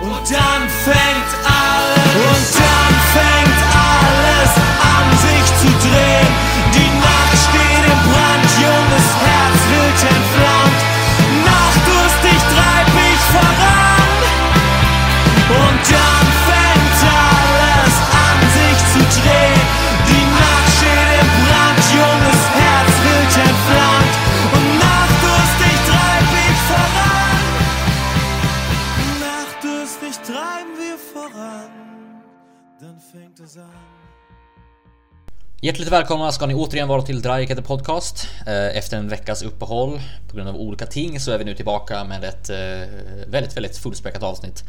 Und dann fängt Hjärtligt välkomna ska ni återigen vara till Drycater Podcast. Eh, Efter en veckas uppehåll på grund av olika ting så är vi nu tillbaka med ett eh, väldigt, väldigt fullspäckat avsnitt.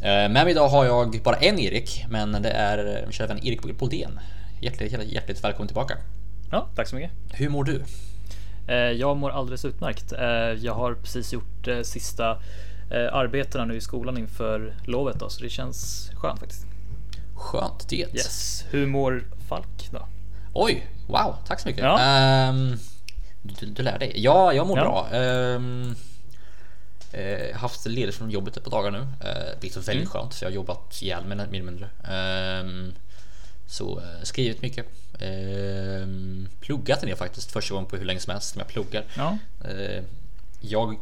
Eh, Med mig idag har jag bara en Erik, men det är min kära vän Erik Boldén. Hjärtligt, hjärtligt, hjärtligt välkommen tillbaka. Ja, tack så mycket. Hur mår du? Jag mår alldeles utmärkt. Jag har precis gjort sista arbetena nu i skolan inför lovet då, så det känns skönt faktiskt. Skönt det. Yes. Hur mår Falk då? Oj, wow, tack så mycket. Ja. Ehm, du, du lär dig. Ja, jag mår Ja. bra. Um, haft ledigt från jobbet ett par dagar nu, uh, vilket är väldigt Mm. skönt för jag har jobbat ihjäl mig mer eller mindre. Ehm, så eh, skrivit mycket. Um, pluggat en del faktiskt första gången på hur länge som helst som jag pluggar. Ja, Eh, jag,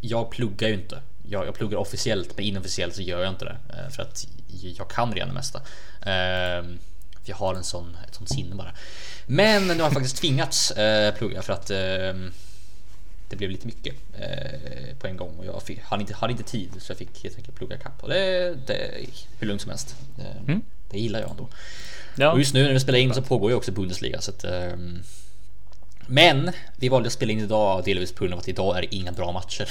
jag pluggar ju inte. Jag, jag pluggar officiellt men inofficiellt så gör jag inte det. eh, för att jag kan redan det mesta. Jag har en sån, ett sånt sinne bara. Men nu har jag faktiskt tvingats eh, plugga för att eh, det blev lite mycket eh, på en gång och jag fick, hade, inte, hade inte tid så jag fick helt enkelt plugga kapp och det, det hur lugnt som helst. Eh, Mm. Det gillar jag ändå. ja. Och just nu när vi spelar in så pågår ju också Bundesliga så att, ehm, Men vi valde att spela in idag delvis på grund av att idag är det inga bra matcher.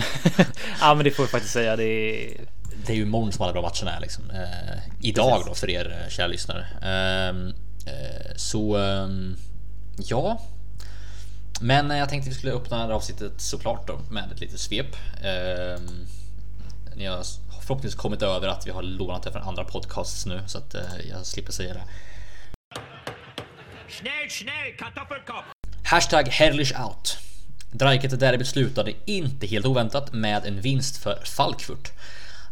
ja men det får vi faktiskt säga. Det är... det är ju imorgon som alla bra matcherna är liksom. Eh, idag Precis. då för er eh, kära lyssnare. Ehm, eh, så ehm, ja. Men eh, jag tänkte vi skulle öppna det här avsnittet såklart då med ett litet svep. Ehm, ni har förhoppningsvis kommit över att vi har lånat det från andra podcasts nu så att eh, jag slipper säga det. Schnell, schnell, Kartoffelkopf! Hashtag Herrlich out. Dreiket derbyt slutade inte helt oväntat med en vinst för Falkfurt.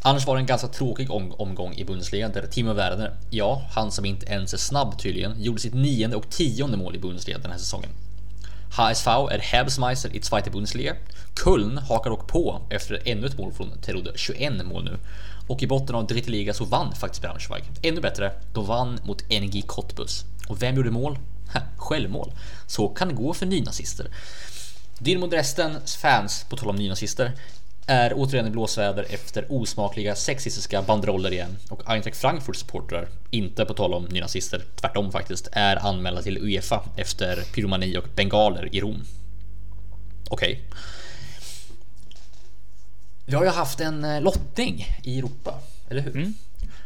Annars var det en ganska tråkig omgång i Bundesliga där Timo Werner, ja, han som inte ens är snabb tydligen, gjorde sitt nionde och tionde mål i Bundesliga den här säsongen. HSV är Habsmeister i Zweite Bundesliga. Köln hakar dock på efter ännu ett mål från Terode, 21 mål nu. Och i botten av Dritte Liga så vann faktiskt Braunschweig. Ännu bättre, de vann mot NG Cottbus. Och vem gjorde mål? Ha, Självmål. Så kan det gå för nynazister. Dynamo Dresdens fans, på tal om nynazister, är återigen i blåsväder efter osmakliga sexistiska banderoller igen och Eintracht Frankfurt supportrar, inte på tal om nynazister, tvärtom faktiskt, är anmälda till Uefa efter pyromani och bengaler i Rom. Okej. Vi har ju haft en eh, lottning i Europa, eller hur?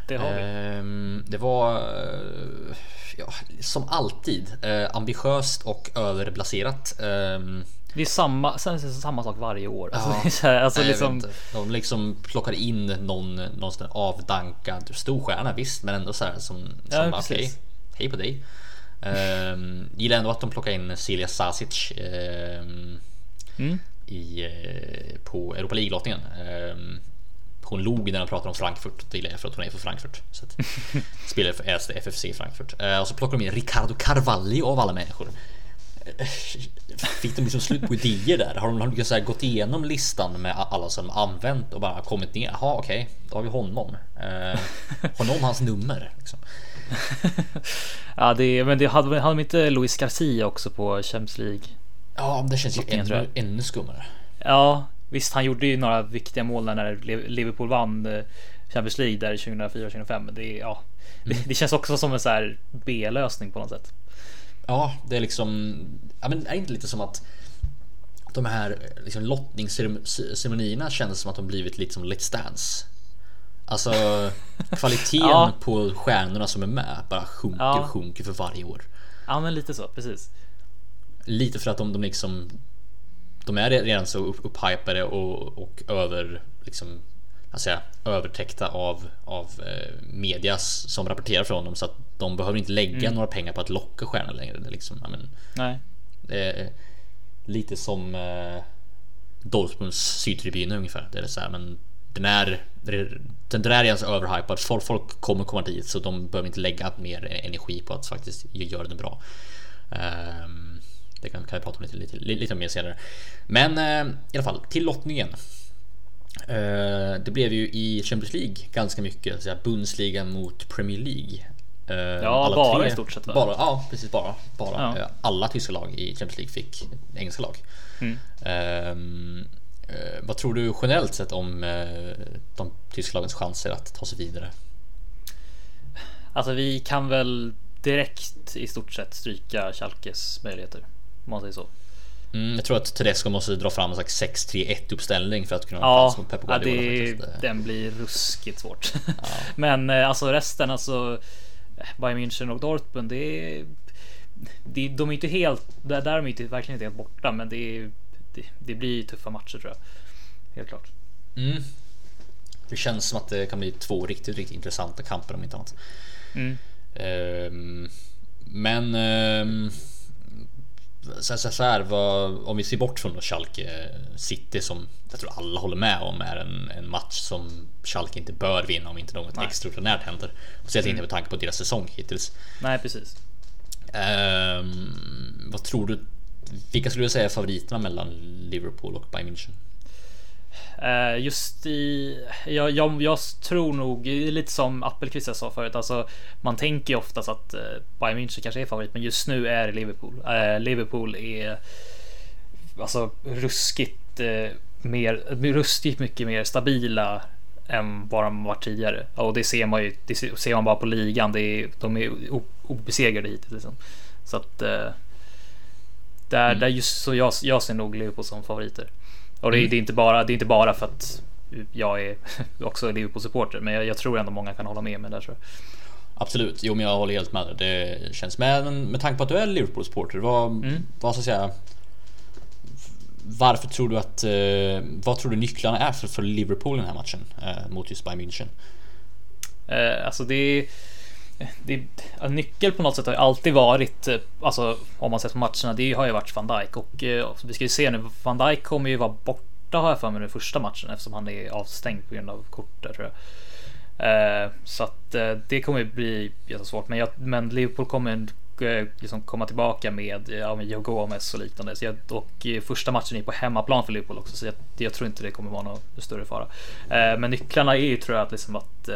Det har vi. Ehm, det var eh, ja, som alltid eh, ambitiöst och överblaserat. Ehm, Det är samma, sen är det samma sak varje år. Alltså, Ja. så här, alltså nej, liksom. De liksom plockar in någon, någon sån avdankad storstjärna visst, men ändå så här som, som okej, hej på dig. Um, gillar ändå att de plockar in Celia Sasic ehm, Mm. i, eh, på Europa League-lottningen. Um, hon log när de pratade om Frankfurt. Det gillar jag för att hon är för Frankfurt. Så att, spelar för äldste FFC Frankfurt. Eh, och så plockar de in Ricardo Carvalho av alla människor. Fick de liksom slut på idéer där? Har de, så här gått igenom listan med alla som använt och bara kommit ner? Jaha okej, då har vi honom. Eh, har någon hans nummer? Liksom. ja, det men det hade, hade de inte Luis Garcia också på Champions League? Ja, det känns ju ännu, ännu skummare. Ja, visst, han gjorde ju några viktiga mål när Liverpool vann eh, Champions League där 2004-2005. Det, ja, Mm. det, det känns också som en så här B-lösning på något sätt. Ja, det är liksom. Ja, men är det inte lite som att de här liksom, lottningsceremonierna känns som att de blivit lite som Let's Dance. Alltså kvaliteten Ja. på stjärnorna som är med bara sjunker Ja. och sjunker för varje år. Ja, men lite så, precis. Lite för att de, de liksom De är redan så upp, upphypade och, och över liksom jag säga, övertäckta av, av eh, medias som rapporterar från dem så att de behöver inte lägga några pengar på att locka stjärnor längre. Det är liksom, men, Nej, är lite som eh, Dortmunds sydtribun ungefär. Det är så här, men den är den där är alltså överhypad. Folk, folk kommer komma dit så de behöver inte lägga mer energi på att faktiskt göra den bra. Um, det kan, kan vi prata om lite, lite, lite mer senare. Men uh, i alla fall till lottningen. Uh, det blev ju i Champions League ganska mycket så Bundesliga mot Premier League. Uh, ja, bara tre, i stort sett. Va? Bara, ja, precis bara. bara. Ja. alla tyska lag i Champions League fick engelska lag. Mm. Um, Eh, vad tror du generellt sett om eh, de tyska lagens chanser att ta sig vidare? Alltså vi kan väl direkt i stort sett stryka Schalkes möjligheter. Om man säger så. Mm, jag tror att Tedesco måste dra fram en slags 6-3-1 uppställning för att kunna chans mot Pep Guardiola. Ja, det, den blir ruskigt svårt. Ja. Men eh, alltså resten, alltså Bayern München och Dortmund, det är det, de är inte helt, där är de inte, verkligen inte helt borta, men det är det, det blir tuffa matcher tror jag. Helt klart. Mm. Det känns som att det kan bli två riktigt, riktigt intressanta kamper om inte annat. Mm. Um, men um, så, så, så här, vad, om vi ser bort från Schalke City som jag tror alla håller med om är en, en match som Schalke inte bör vinna om inte något Nej. extraordinärt händer. Speciellt mm. inte med tanke på deras säsong hittills. Nej, precis. Um, vad tror du vilka skulle du säga är favoriterna mellan Liverpool och Bayern München? Uh, just i, jag, jag, jag, tror nog lite som Appelqvist sa förut, alltså man tänker ju oftast att uh, Bayern München kanske är favorit, men just nu är det Liverpool. Uh, Liverpool är alltså ruskigt mer, ruskigt mycket mer stabila än vad de varit tidigare. Och det ser man ju, det ser man bara på ligan. Det är, de är obesegrade hittills. Liksom. Så att där, mm. där just så jag, jag ser nog Liverpool som favoriter. Och det, mm. det, är inte bara, det är inte bara för att jag är också Liverpool-supporter, men jag, jag, tror ändå många kan hålla med mig där. Så. Absolut, jo men jag håller helt med. Det känns med, men med tanke på att du är Liverpool-supporter, vad, mm. vad ska jag säga? Varför tror du att, eh, vad tror du nycklarna är för, för Liverpool i den här matchen eh, mot just Bayern München? Eh, alltså det är det, alltså, nyckel på något sätt har ju alltid varit, eh, alltså om man sett på matcherna, det har ju varit van Dijk och eh, alltså, vi ska ju se nu, van Dijk kommer ju vara borta har jag för mig nu första matchen eftersom han är avstängd på grund av kort där tror jag. Eh, så att eh, det kommer ju bli jättesvårt, men, jag, men Liverpool kommer eh, liksom komma tillbaka med, eh, ja, med Joe Gomez och liknande. Så jag, och eh, första matchen är på hemmaplan för Liverpool också, så jag, jag tror inte det kommer vara någon större fara. Eh, men nycklarna är ju tror jag att liksom att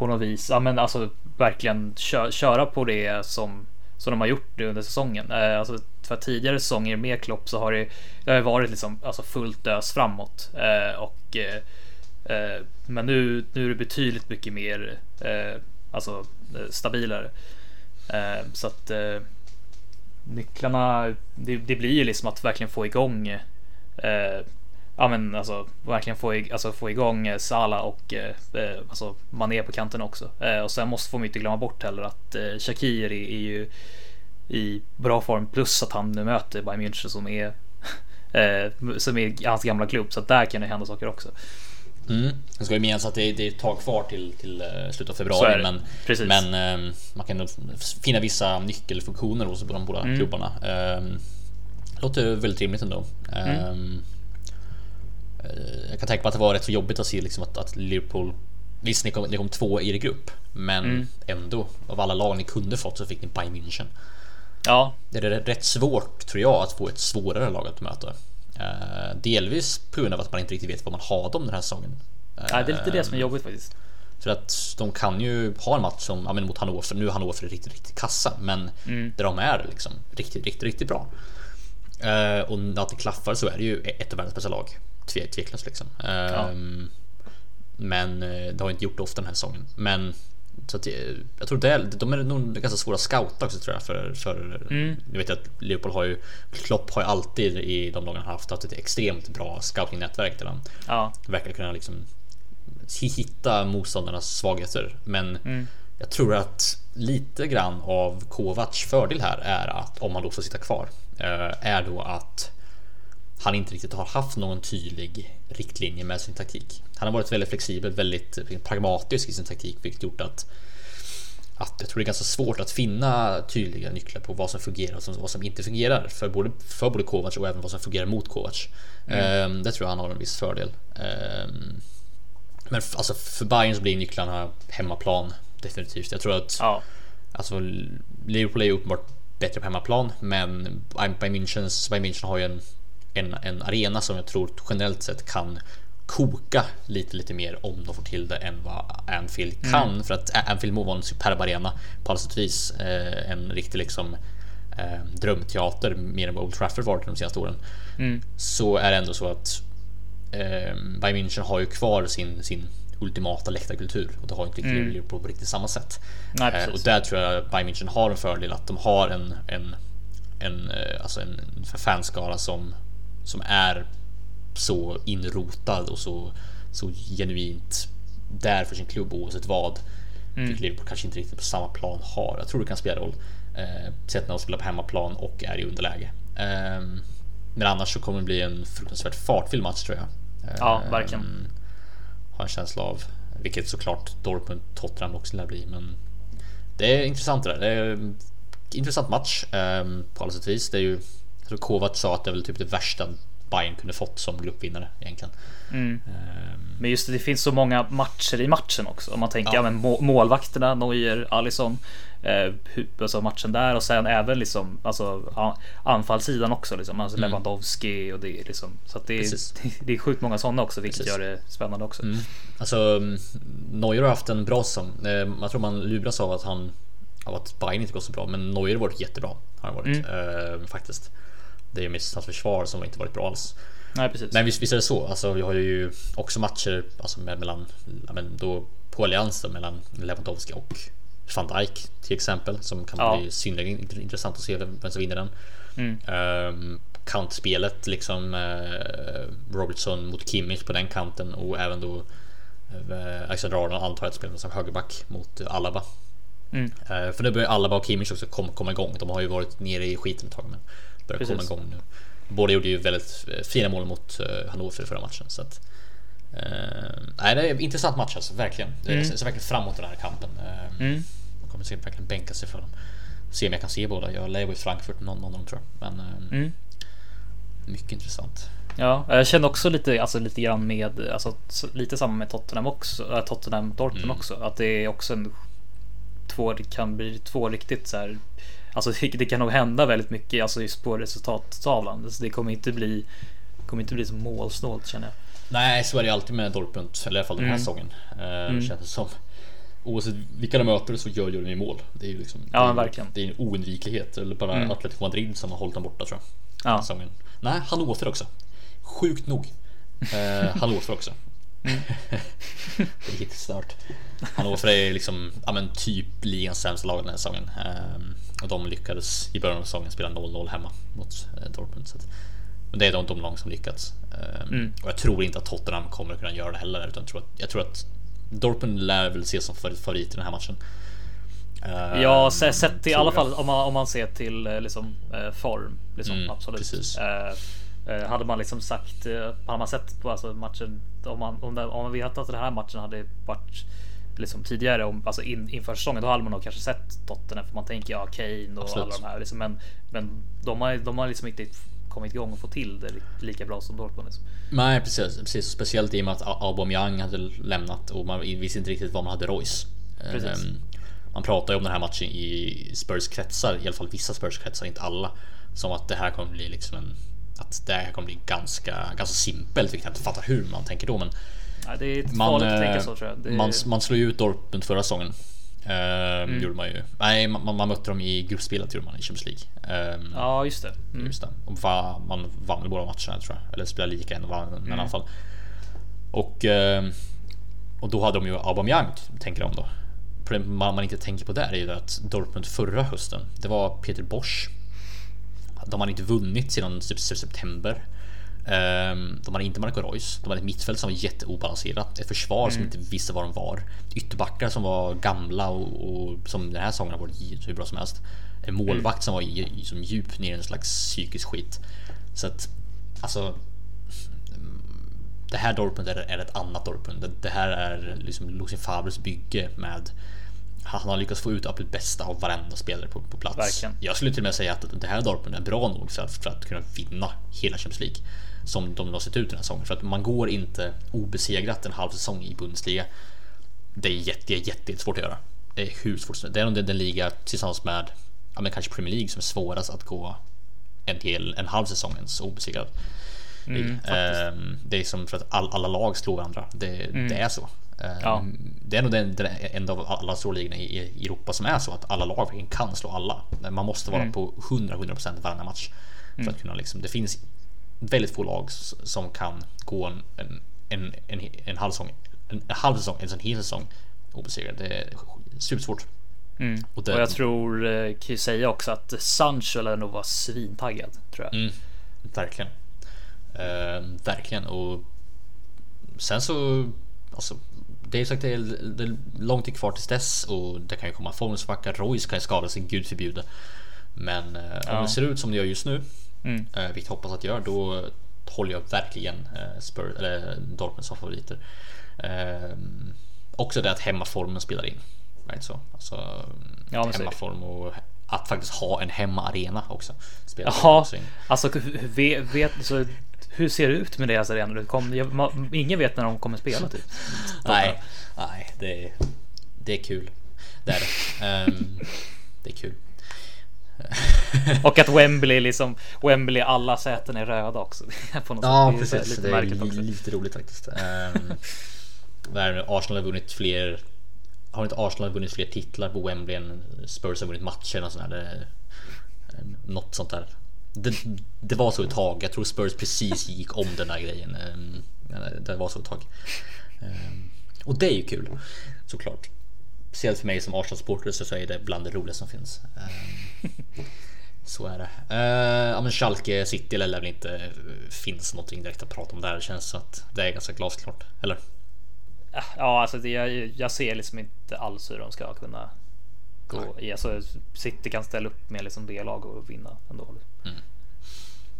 på något vis, ja men alltså verkligen kö köra på det som, som de har gjort det under säsongen. Eh, alltså för tidigare säsonger med Klopp så har det, det har varit liksom alltså fullt ös framåt eh, och eh, eh men nu, nu är det betydligt mycket mer eh, alltså eh, stabilare. så att eh, nycklarna, det, det, blir ju liksom att verkligen få igång eh, ja men alltså verkligen få, alltså, få igång eh, Sala och eh, eh, alltså Mané på kanten också. Eh, och sen måste man inte glömma bort heller att eh, Shakiri är ju i bra form plus att han nu möter Bayern München som är eh, som är hans gamla klubb så att där kan det hända saker också. Mm. Jag ska ju minnas att det är, det är ett tag kvar till, till uh, slutet av februari men, men man kan finna vissa nyckelfunktioner hos de båda mm. klubbarna. Uh, låter väldigt rimligt ändå. Mm. Eh, jag kan tänka mig att det var rätt så jobbigt att se liksom att, att Liverpool Visst, ni kom, ni kom två i er grupp, men mm. ändå av alla lag ni kunde fått så fick ni Bayern München. Ja, det är rätt svårt tror jag att få ett svårare lag att möta. Uh, delvis på grund av att man inte riktigt vet vad man har dem den här säsongen. Ja, det är lite det som är jobbigt faktiskt. För att de kan ju ha en match som, ja, men mot Hannover, nu är Hannover riktigt, riktigt kassa, men mm. där de är liksom riktigt, riktigt, riktigt bra. Och när det klaffar så är det ju ett av världens bästa lag tveklöst liksom. Ja. Um, men eh, det har inte gjort det ofta den här säsongen. Men så att, jag tror det är, de är nog ganska svåra att scouta också tror jag. För, för mm. Jag vet att Liverpool har ju Klopp har ju alltid i de lagen haft, haft ett extremt bra scoutingnätverk där han ja. verkar kunna liksom hitta motståndarnas svagheter. Men mm. jag tror att lite grann av Kovacs fördel här är att om han då får sitta kvar eh, är då att han inte riktigt har haft någon tydlig riktlinje med sin taktik. Han har varit väldigt flexibel, väldigt pragmatisk i sin taktik, vilket gjort att att jag tror det är ganska svårt att finna tydliga nycklar på vad som fungerar och vad som inte fungerar för både, för både Kovac och även vad som fungerar mot Kovac. Mm. Um, det tror jag han har en viss fördel. Um, Men alltså för Bayern så blir nycklarna hemmaplan definitivt. Jag tror att Ja, Alltså Liverpool är ju uppenbart bättre på hemmaplan men Bayern Münchens, Bayern München har ju en, en, en arena som jag tror generellt sett kan koka lite lite mer om de får till det än vad Anfield kan. För att Anfield må vara en superb arena på alla sätt och vis eh, en riktig liksom eh, drömteater mer än vad Old Trafford varit de senaste åren. Så är det ändå så att eh, Bayern München har ju kvar sin, sin ultimata läktarkultur. Och det har inte riktigt Liverpool på riktigt samma sätt. Nej, Eh, och där tror jag Bayern München har en fördel att de har en, en, en, eh, alltså en fanskara som, som är så inrotad och så, så genuint där för sin klubb oavsett vad. Vilket Liverpool kanske inte riktigt på samma plan har. Jag tror det kan spela roll. Eh, sett när de spelar på hemmaplan och är i underläge. Eh, men annars så kommer det bli en fruktansvärt fartfylld match tror jag. Eh, Ja, verkligen. Har en känsla av. Vilket såklart Dortmund Tottenham också lär bli. Men det är intressant det där. Det är intressant match eh, på alla sätt och vis. Det är ju, tror Kovac sa att det är väl typ det värsta Bayern kunde fått som gruppvinnare egentligen. Mm. Eh, Men just det, det finns så många matcher i matchen också. Om man tänker Ja. men må- målvakterna, Neuer, Alisson. Eh, alltså matchen där och sen även liksom alltså anfallssidan också liksom. Alltså Lewandowski och det liksom. Så att det Mm. Är, det är sjukt många sådana också vilket Precis. gör det spännande också. Mm. Alltså mm, Neuer har haft en bra säsong. Eh, Jag tror man luras av att han av att Bayern inte går så bra, men Neuer har varit jättebra. Har varit eh, faktiskt. Det är mest hans försvar som inte varit bra alls. Nej precis. Men visst, visst är det så. Alltså, vi har ju också matcher alltså, med, mellan ja, men då på allians då, mellan Lewandowski och van Dijk till exempel som kan Ja. bli synnerligen int- intressant att se vem, som vinner den. Mm. Um, kantspelet liksom eh, Robertson mot Kimmich på den kanten och även då uh, Alexander Arnold antar jag spelar som högerback mot eh, Alaba. Mm. Eh, för nu börjar Alaba och Kimmich också komma, komma igång. De har ju varit nere i skiten ett tag men börjar Precis. komma igång nu. Båda gjorde ju väldigt fina mål mot Hannover i förra matchen. Så att, eh, nej, det är en intressant match alltså, verkligen. Mm. Jag ser verkligen fram emot den här kampen. Mm. Jag kommer säkert verkligen bänka sig för dem. Se om jag kan se båda. Jag lär ju i Frankfurt någon, någon av dem tror jag. Men eh, Mm. mycket intressant. Ja, jag känner också lite, alltså lite grann med, alltså lite samma med Tottenham också, Tottenham Dortmund Mm. också. Att det är också en, två, det kan bli två riktigt så här, alltså det, kan nog hända väldigt mycket, alltså just på resultattavlan. Så det kommer inte bli, kommer inte bli så målsnålt känner jag. Nej, så är det ju alltid med Dortmund. Eller i alla fall den här Mm. säsongen. Uh, Känns det som. Oavsett vilka de möter så gör ju de i mål. Det är ju liksom. Ja, det är, verkligen. Det är en oundviklighet. Eller bara Mm. Atletico Madrid som har hållit dem borta tror jag. Ja, säsongen. Nej, Hannover också. Sjukt nog. Uh, Hannover också. Mm. det är helt stört. Hannover är liksom ja, men typ ligans sämsta lag den här säsongen. Ehm, och de lyckades i början av säsongen spela 0-0 hemma mot eh, Dortmund. Så men det är de, de lag som lyckats. Ehm, Mm. Och jag tror inte att Tottenham kommer att kunna göra det heller. Utan jag tror att, jag tror att Dortmund lär väl ses som favorit i den här matchen. Ehm, ja se- sett i alla fall om man, om man ser till eh, liksom eh, form. Liksom, Mm, absolut. precis. Hade man liksom sagt, hade man sett på alltså matchen, om man, om, det, om man vetat att den här matchen hade varit liksom tidigare, om, alltså in, inför säsongen, då hade man nog kanske sett Tottenham för man tänker ja Kane och Absolut. alla de här. Liksom, men men de, har, de har liksom inte kommit igång och fått till det lika bra som Dortmund. Liksom. Nej precis, precis. Speciellt i och med att Aubameyang hade lämnat och man visste inte riktigt var man hade Royce. Precis. Ehm, Man pratar ju om den här matchen i Spurs kretsar, i alla fall vissa Spurs kretsar, inte alla. Som att det här kommer bli liksom en... Att det här kommer bli ganska, ganska simpelt, vilket jag inte fattar hur man tänker då. Men Ja, det är man, farligt att eh, tänka så tror jag. Det, man, man slog ju ut Dortmund förra säsongen. Ehm, Mm. gjorde man ju. Nej, man, man mötte dem i gruppspelet gjorde man i Champions League. Ehm, ja, just det. Mm. Just det. Och va, man vann båda matcherna tror jag. Eller spelade lika en och vann men i alla fall. Och, eh, och då hade de ju Aubameyang tänker de då. Problemet man, man inte tänker på där är ju att Dortmund förra hösten, det var Peter Bosch. De hade inte vunnit sedan typ september. Ehm, De hade inte Marco Reus. De hade ett mittfält som var jätteobalanserat. Ett försvar som inte visste var de var. Ytterbackar som var gamla och, och som den här säsongen har varit hur bra som helst. En målvakt som var i- som djup ner i en slags psykisk skit. Så att alltså. Det här Dortmund är, är ett annat Dortmund. Det, det här är liksom Lucien Favres bygge med han har lyckats få ut absolut bästa av varenda spelare på, på plats. Verkligen. Jag skulle till och med säga att det här Dortmund är bra nog för att, för att kunna vinna hela Champions League. Som de har sett ut den här säsongen. För att man går inte obesegrat en halv säsong i Bundesliga. Det är jätte, jätte, jättesvårt att göra. Det är hur svårt Det är nog den, liga tillsammans med ja, men kanske Premier League som är svårast att gå en hel, en halv säsong ens obesegrad. Mm, Ehm, det är som för att all, alla lag slår varandra. Det, det är så. Ehm, Ja. Det är nog den, den, en av alla stora ligorna i, Europa som är så att alla lag kan slå alla. Man måste vara på 100-100% varenda match. För att kunna liksom, det finns väldigt få lag som kan gå en, en, en, en, en halv säsong, en, halv säsong, en hel säsong obesegrad. Det är supersvårt. Mm. Och Och, det- jag tror, eh, kan ju säga också att Sancho lär nog vara svintaggad tror jag. Mm, verkligen. Ehm, verkligen och sen så alltså, det är sagt det är, det är lång tid kvar tills dess och det kan ju komma formsvacka. Royce kan ju skada sig, gud förbjude. Men eh, om Ja. det ser ut som det gör just nu, Mm. eh, vilket jag hoppas att det gör, då håller jag verkligen eh, Spurs, eller Dortmund som favoriter. Ehm, också det att hemmaformen spelar in. Right, så. Alltså, Ja, hemmaform och att faktiskt ha en hemmaarena också. Spelar Jaha, alltså vet, vet, så, hur ser det ut med deras arenor? Det kom, jag, ma- ingen vet när de kommer spela typ. Nej, nej, det är, det är kul. Det är det. Ehm, det är kul. Och att Wembley liksom, Wembley alla säten är röda också. På något Ja, sätt. Det precis. Lite Det är märkligt li- också. lite roligt faktiskt. Um, Arsenal har vunnit fler. Har inte Arsenal vunnit fler titlar på Wembley än Spurs har vunnit matcher och sådär? Något sånt där. Det, det var så ett tag. Jag tror Spurs precis gick om den där grejen. Ehm, det var så ett tag. Ehm, och det är ju kul såklart. Speciellt för mig som Arsenal-supporter så är det bland det roligaste som finns. Ehm, så är det. Ja men Schalke City lär väl inte eh, finns någonting direkt att prata om där. Det känns så att det är ganska glasklart. Eller? Ja, alltså det, jag, jag ser liksom inte alls hur de ska kunna i. Alltså City kan ställa upp med liksom B-lag och vinna ändå.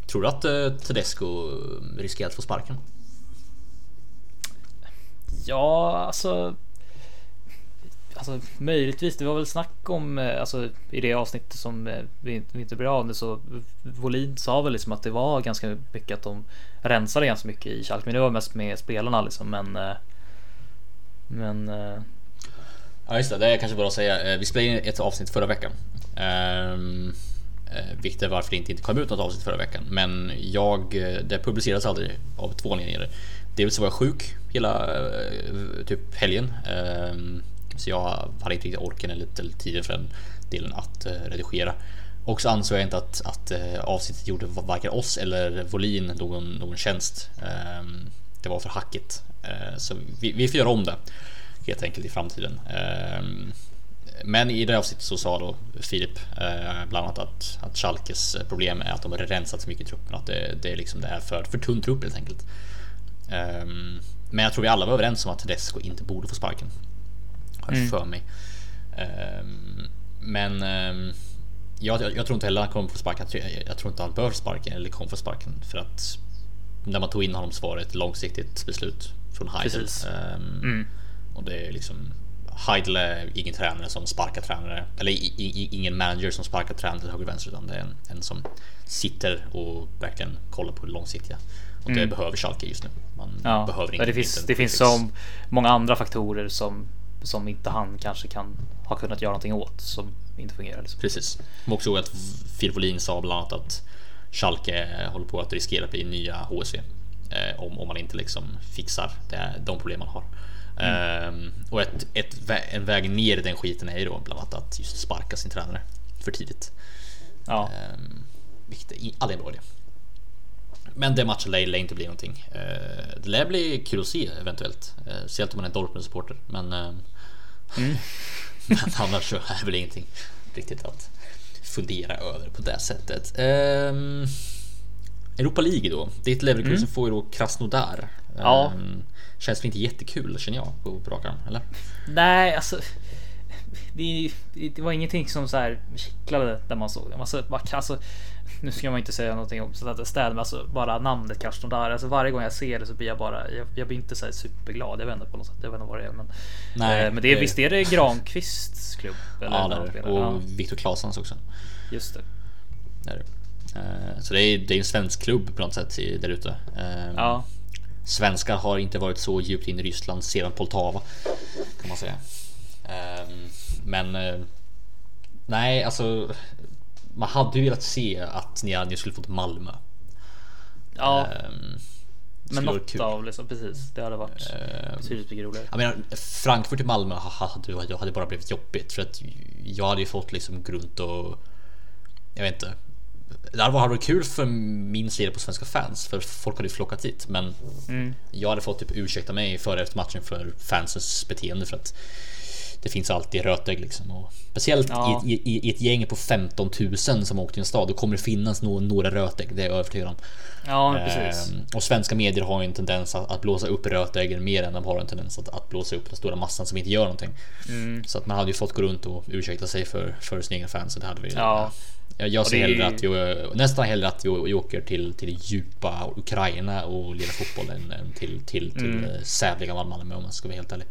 Tror du att uh, Tedesco riskerar att få sparken? Ja, alltså. Alltså möjligtvis. Det var väl snack om eh, alltså i det avsnittet som eh, vi, vi inte blev av med så Volin sa väl liksom att det var ganska mycket att de rensade ganska mycket i Schalke. Men det var mest med spelarna liksom. Men. eh, Men. Ja just det, det är kanske bara att säga. Eh, vi spelade in ett avsnitt förra veckan. Um, vilket är varför det inte, kom ut något avsnitt förra veckan. Men jag, eh, det publicerades aldrig av två anledningar. Dels var jag sjuk hela typ helgen. Um, så jag hade inte riktigt orken eller, eller tiden för den delen att uh, redigera. Och så ansåg jag inte att, att uh, avsnittet gjorde varken oss eller Volin någon, någon tjänst. Um, det var för hackigt. Uh, så vi, vi får göra om det helt enkelt i framtiden. Ehm, Men i det avsnittet så sa då Filip eh, bland annat att, att Schalkes problem är att de har rensat så mycket i truppen. Att det, det, är liksom, det är för, för tunn trupp helt enkelt. Ehm, Men jag tror vi alla var överens om att Tedesco inte borde få sparken. Har jag för mig. Ehm, Men jag, jag, jag tror inte heller han kommer få sparken. Jag, tror- jag tror inte han bör sparken eller kommer få sparken. För att när man tog in honom så var det ett långsiktigt beslut från Heidel. Precis. Och det är liksom Heidel är ingen tränare som sparkar tränare eller i, i, ingen manager som sparkar tränare till höger och vänster utan det är en, en som sitter och verkligen kollar på det långsiktiga. Och det behöver Schalke just nu. Man Ja, behöver det inte finns, det finns quick fix. så många andra faktorer som som inte han kanske kan ha kunnat göra någonting åt som inte fungerar. Liksom. Precis. Jag också att Wåhlin sa bland annat att Schalke håller på att riskera att bli nya HSV. Eh, om, om man inte liksom fixar det, de problem man har. Ehm, och ett, ett, en väg ner i den skiten är ju då bland annat att just sparka sin tränare för tidigt. Ja, Ehm, vilket är aldrig en bra idé. Men det matchen lär lär inte bli någonting. Eh, det lär bli kul att se eventuellt. Eh, Speciellt om man är Dortmund-supporter. Men, ehm, men annars så är det väl ingenting riktigt att fundera över på det sättet. Ehm, Europa League då. Ditt Leverkusen får ju då Krasnodar. Ja. Ehm, känns väl inte jättekul känner jag på rak arm, eller? nej, alltså. det, det var ingenting som så här kittlade när man såg det. Alltså, alltså, nu ska man inte säga någonting om städ, men alltså bara namnet Krasnodar. Alltså varje gång jag ser det så blir jag bara, jag, jag blir inte så superglad. Jag vet inte på något sätt. Jag vet inte vad det är, men. Nej, eh, men det är det- visst är det Granqvists klubb? Eller Ja, det de är det. Och Ja, Viktor Claessons också. just det. Det är det. Eh, Så det är, det är en svensk klubb på något sätt där ute. Eh, Ja, Svenskar har inte varit så djupt in i Ryssland sedan Poltava kan man säga. Ehm, Men eh, nej, alltså man hade ju velat se att ni, skulle fått Malmö. ja, Ehm, men något av liksom precis. Det hade varit Ehm, betydligt mycket roligare. Jag menar, Frankfurt i Malmö ha- hade, hade, bara blivit jobbigt för att jag hade ju fått liksom gå runt och jag vet inte. Det hade varit kul för min sida på svenska fans för folk hade ju flockat dit men Mm. jag hade fått typ ursäkta mig före efter matchen för fansens beteende för att det finns alltid rötägg liksom och speciellt Ja. i, i, i ett gäng på 15 000 som åkt till en stad då kommer det finnas no, några rötägg, det är jag övertygad om. Ja, precis. Ehm, och svenska medier har ju en tendens att, att blåsa upp rötäggen mer än de har en tendens att, att blåsa upp den stora massan som inte gör någonting. Mm. Så att man hade ju fått gå runt och ursäkta sig för, för sina egna fans. Så det hade vi. Ja. Jag, jag ser det hellre att vi, nästan hellre att vi, vi åker till, till djupa Ukraina och lirar fotboll än, än till, till, till Mm. mm. sävliga Malmö om man ska vara helt ärlig.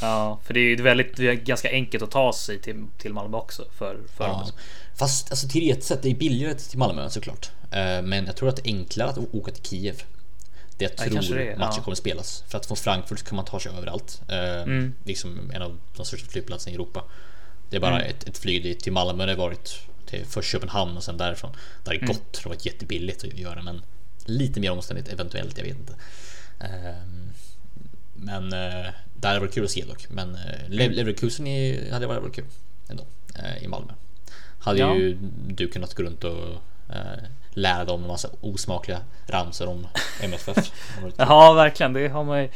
Ja, för det är ju väldigt, är ganska enkelt att ta sig till, till Malmö också för, för Ja. Fast alltså, till ett sätt, det är billigare till Malmö såklart. Eh, Men jag tror att det är enklare att åka till Kiev. Det jag Ja, tror det är, matchen ja. kommer spelas. För att från Frankfurt kan man ta sig överallt. Eh, Mm. Liksom en av de största flygplatserna i Europa. Det är bara Mm. ett, ett flyg dit till Malmö. Det har varit till först Köpenhamn och sen därifrån. Det Mm. gått. Det har varit jättebilligt att göra men lite mer omständigt eventuellt. Jag vet inte. Ehm, Men eh, det hade varit kul att se dock. Men eh, Mm. Le- Leverkusen hade varit kul ändå eh, i Malmö. Hade Ja. ju du kunnat gå runt och lära dem en massa osmakliga ramsor om MFF. Det hade. Ja, verkligen. Det har man ju.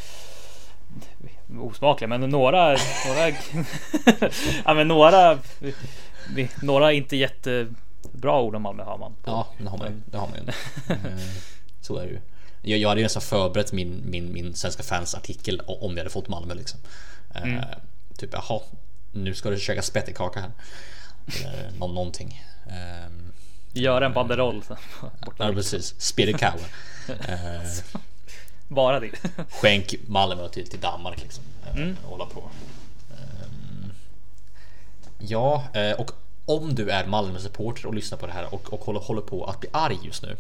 Osmakliga, men några, några, ja, men några, några inte jättebra ord om Malmö har man. Ja, det har man ju. Det har man ju. Eh, Så är det ju. Jag, jag hade ju nästan förberett min, min, min svenska fans artikel om vi hade fått Malmö liksom. Eh, Mm. Typ jaha, nu ska du käka spettekaka här. Eller nå- någonting. Ehm, Gör en banderoll. Ja precis, spedekawa. Eh, Bara det. skänk Malmö till, till Danmark liksom. Eh, Mm. Hålla på. Ehm, ja, eh, och om du är Malmö-supporter och lyssnar på det här och, och håller, håller på att bli arg just nu.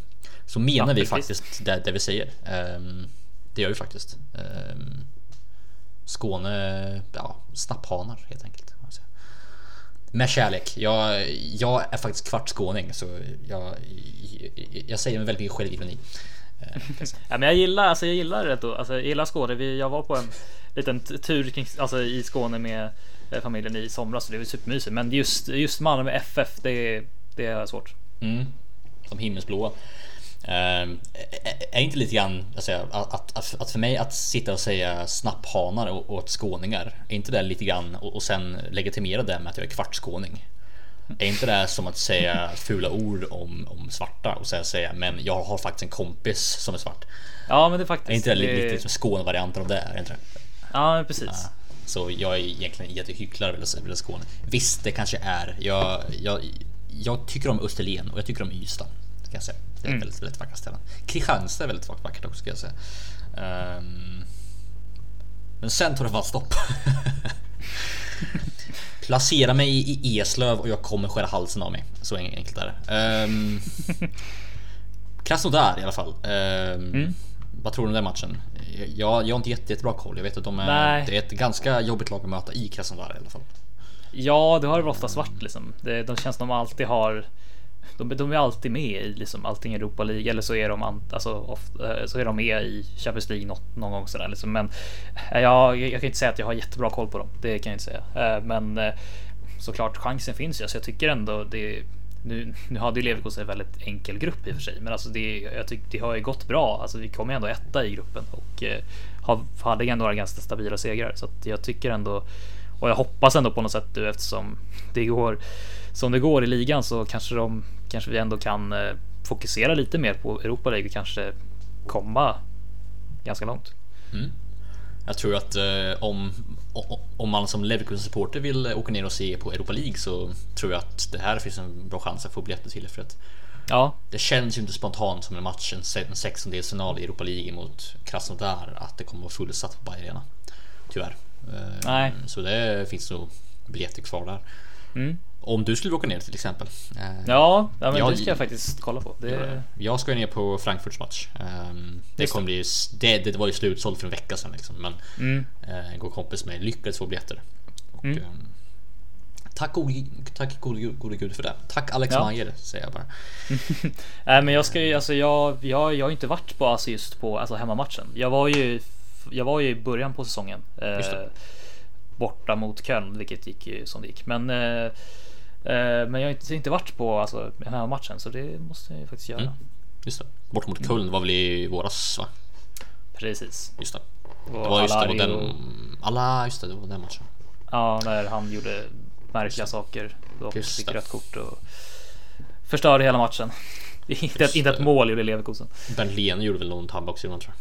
Så menar Ja, vi faktiskt det, det vi säger. Ehm, det gör vi faktiskt. Ehm, Skåne, ja, snapphanar helt enkelt. säga. Med kärlek. Jag, jag är faktiskt kvartskåning så jag, jag, jag säger med väldigt mycket självironi. Eh, säga. Ja, men jag gillar, alltså jag gillar det då. Alltså jag gillar Skåne. Vi, jag var på en liten tur kring, alltså i Skåne med familjen i somras. Så det var supermysigt. Men just, just Malmö FF, det, det är svårt. Mm. Som himmelsblåa. Ehm, är- är inte lite grann alltså, att, att, att, för mig att sitta och säga snapphanar och- åt skåningar. Är inte det lite grann och, och sen legitimera det med att jag är kvartskåning? Är inte det som att säga fula ord om, om svarta och sen säga men jag har faktiskt en kompis som är svart? Ja, men det är faktiskt. Är inte det lite, det- lite som Skånevarianten av det? Är inte det? Ja, precis. Så jag är egentligen jättehycklare vill Skåne. Visst, det kanske är. Jag, jag, jag tycker om Österlen och jag tycker om Ystad. Kan jag säga. Det är Mm. väldigt, väldigt vackra ställen. Kristianstad är väldigt vackert också ska jag säga. Ehm, men sen tar det bara stopp. Placera mig i Eslöv och jag kommer skära halsen av mig. Så enkelt är det. Um, Krasnodar i alla fall. Ehm, Mm. Vad tror du om den matchen? Jag, jag har inte jätte, jättebra koll. Jag vet att de är, Nej. det är ett ganska jobbigt lag att möta i Krasnodar i alla fall. Ja, det har det ofta svart liksom. Det, de känns som de alltid har. De, de är alltid med i liksom allting i Europa League eller så är de alltså, ofta, eh, så är de med i Champions League något, någon gång sådär liksom. Men eh, jag, jag kan inte säga att jag har jättebra koll på dem. Det kan jag inte säga. Eh, Men såklart chansen finns ju. Så jag tycker ändå det. Nu, nu hade ju Leverkusen en väldigt enkel grupp i och för sig, men alltså det, jag tycker det har ju gått bra. Alltså vi kom ju ändå etta i gruppen och eh, hade ändå några ganska stabila segrar så att jag tycker ändå och jag hoppas ändå på något sätt nu eftersom det går som det går i ligan så kanske de kanske vi ändå kan eh, fokusera lite mer på Europa League och kanske komma ganska långt. Mm. Jag tror att eh, om, om man som Leverkusen-supporter vill åka ner och se på Europa League så tror jag att det här finns en bra chans att få biljetter till. För att Ja, det känns ju inte spontant som en match, en, en sextondelsfinal i Europa League mot Krasnodar, att det kommer vara fullsatt på Arena. Tyvärr. Eh, Nej. Så det finns nog biljetter kvar där. Mm. Om du skulle åka ner till exempel. Eh, ja, ja men Jag- det ska jag faktiskt kolla på. Det, Jag ska ju ner på Frankfurts match. Ehm, Det Just kommer bli, det, det var ju slutsålt för en vecka sedan liksom, men mm, eh, en god kompis med lyckades få biljetter. Och, Mm. ehm, Tack tack gode, gode gud för det. Tack Alex Ja. Mayer säger jag bara. Nej men jag ska ju, alltså jag, jag, jag har inte varit på alltså just på alltså hemmamatchen. Jag var ju, jag var ju i början på säsongen. Eh, det. borta mot Köln, vilket gick ju som det gick. Men, eh, men jag har inte, inte varit på alltså, hemmamatchen så det måste jag ju faktiskt göra. Mm. Just det. Bort mot Köln var väl i våras va? Precis. Just det. Och Det var just det, var den... Alla, just det, det var den matchen. Ja, när han gjorde märkliga saker och fick rött kort och förstörde hela matchen. inte, ett, inte ett mål gjorde Leverkusen. Bernt Lehn gjorde väl någon tabbe också tror jag.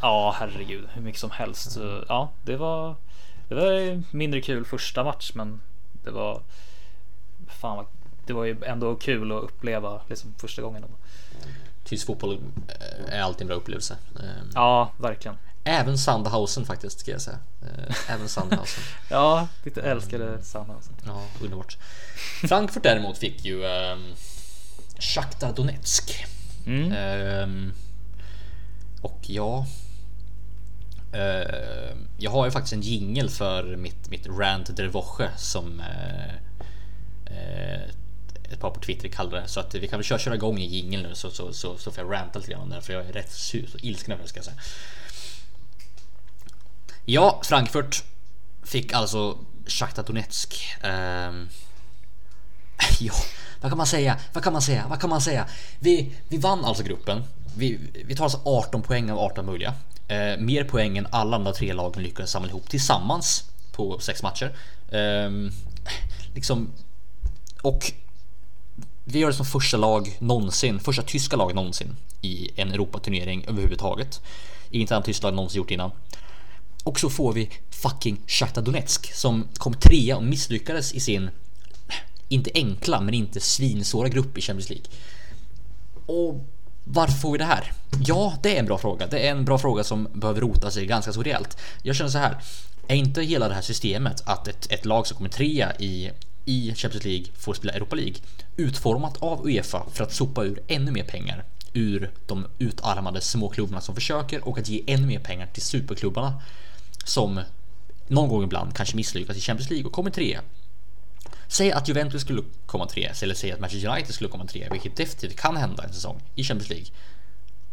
Ja, herregud, hur mycket som helst. Så, ja, det var. Det var mindre kul första match, men det var. Fan vad, det var ju ändå kul att uppleva liksom första gången. Tysk fotboll eh, är alltid en bra upplevelse. Ehm, Ja, verkligen. Även Sandhausen faktiskt ska jag säga. Eh, Även Sandhausen. Ja, lite älskade Sandhausen. Ja, underbart. Frankfurt däremot fick ju um, Shakhtar Donetsk. Mm. Ehm, och ja. ehm, jag har ju faktiskt en jingel för mitt, mitt rant der Woche som eh, Eh, ett par på Twitter kallar det. Så att vi kan väl köra, köra igång i jingeln nu så, så, så, så får jag ranta lite grann om det för jag är rätt sur så ilsken över det ska jag säga. Ja, Frankfurt fick alltså Shakhtar Donetsk. Um, ehm, ja, vad kan man säga? Vad kan man säga? Vad kan man säga? Vi, vi vann alltså gruppen. Vi, vi tar alltså 18 poäng av 18 möjliga. Uh, mer poäng än alla andra tre lagen lyckades samla ihop tillsammans på sex matcher. Um, liksom, och vi gör det som första lag någonsin, första tyska lag någonsin i en Europaturnering överhuvudtaget. Inget annat tyskt lag någonsin gjort innan. Och så får vi fucking Shakhtar Donetsk som kom trea och misslyckades i sin inte enkla men inte svinsvåra grupp i Champions League. Och varför får vi det här? Ja, det är en bra fråga. Det är en bra fråga som behöver rota sig ganska så rejält. Jag känner så här. Är inte hela det här systemet att ett, ett lag som kommer trea i, i Champions League får spela Europa League utformat av Uefa för att sopa ur ännu mer pengar ur de utarmade småklubbarna som försöker och att ge ännu mer pengar till superklubbarna som någon gång ibland kanske misslyckas i Champions League och kommer trea. Säg att Juventus skulle komma trea eller säg att Manchester United skulle komma trea, vilket definitivt kan hända en säsong i Champions League.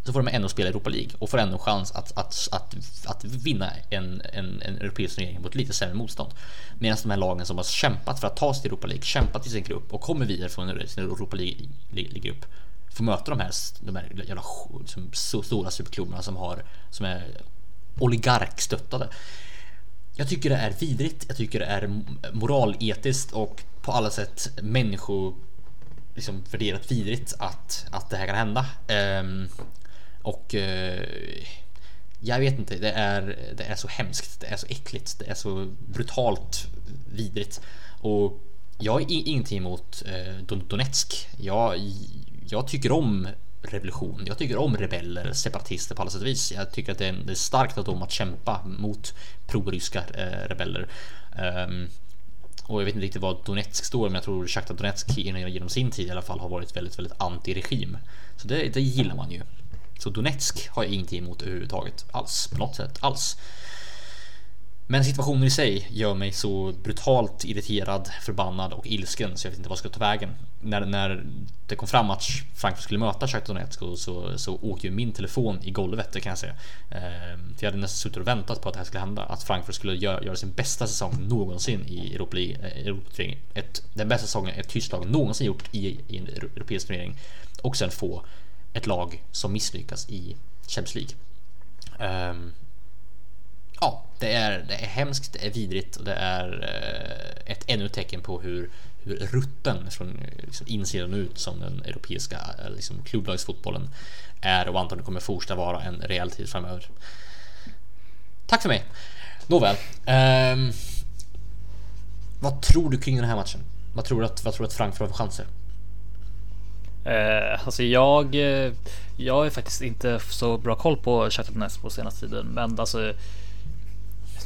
Så får de ändå spela Europa League och får ändå chans att, att, att, att vinna en, en, en europeisk turnering mot lite sämre motstånd. Medan de här lagen som har kämpat för att ta sig till Europa League, kämpat i sin grupp och kommer vidare från sin Europa League-grupp får möta de här, de här jävla liksom, så stora superklubbarna som har som är oligarkstöttade. Jag tycker det är vidrigt. Jag tycker det är moraletiskt och på alla sätt människo liksom värderat vidrigt att, att det här kan hända. Um, och eh, jag vet inte, det är, det är så hemskt, det är så äckligt, det är så brutalt vidrigt. Och jag har ingenting emot eh, Donetsk. Jag, jag tycker om revolution. Jag tycker om rebeller, separatister på alla sätt och vis. Jag tycker att det är, det är starkt av dem att kämpa mot proryska eh, rebeller. Ehm, och jag vet inte riktigt vad Donetsk står, men jag tror Sjachtar Donetsk genom sin tid i alla fall har varit väldigt, väldigt anti-regim. Så det, det gillar man ju. Så Donetsk har jag ingenting emot överhuvudtaget alls på något sätt alls. Men situationen i sig gör mig så brutalt irriterad, förbannad och ilsken så jag vet inte vad ska ta vägen. När, när det kom fram att Frankfurt skulle möta Shakhtar Donetsk så, så, så åkte ju min telefon i golvet, det kan jag säga. Ehm, för jag hade nästan suttit och väntat på att det här skulle hända. Att Frankfurt skulle göra, göra sin bästa säsong någonsin i Europa League, eh, Europa ett, Den bästa säsongen ett tyskt lag någonsin gjort i, i en europeisk turnering. Och sen få ett lag som misslyckas i Champions League. Um, ja, det är, det är hemskt, det är vidrigt och det är eh, ett ännu ett tecken på hur, hur rutten från liksom, insidan ut som den europeiska eh, liksom, klubblagsfotbollen är och antagligen kommer fortsätta vara en rejäl tid framöver. Tack för mig. Nåväl. Um, vad tror du kring den här matchen? Vad tror du att, vad tror du att Frankfurt har för chanser? Eh, alltså jag, eh, jag är faktiskt inte så bra koll på Donetsk på senaste tiden, men alltså.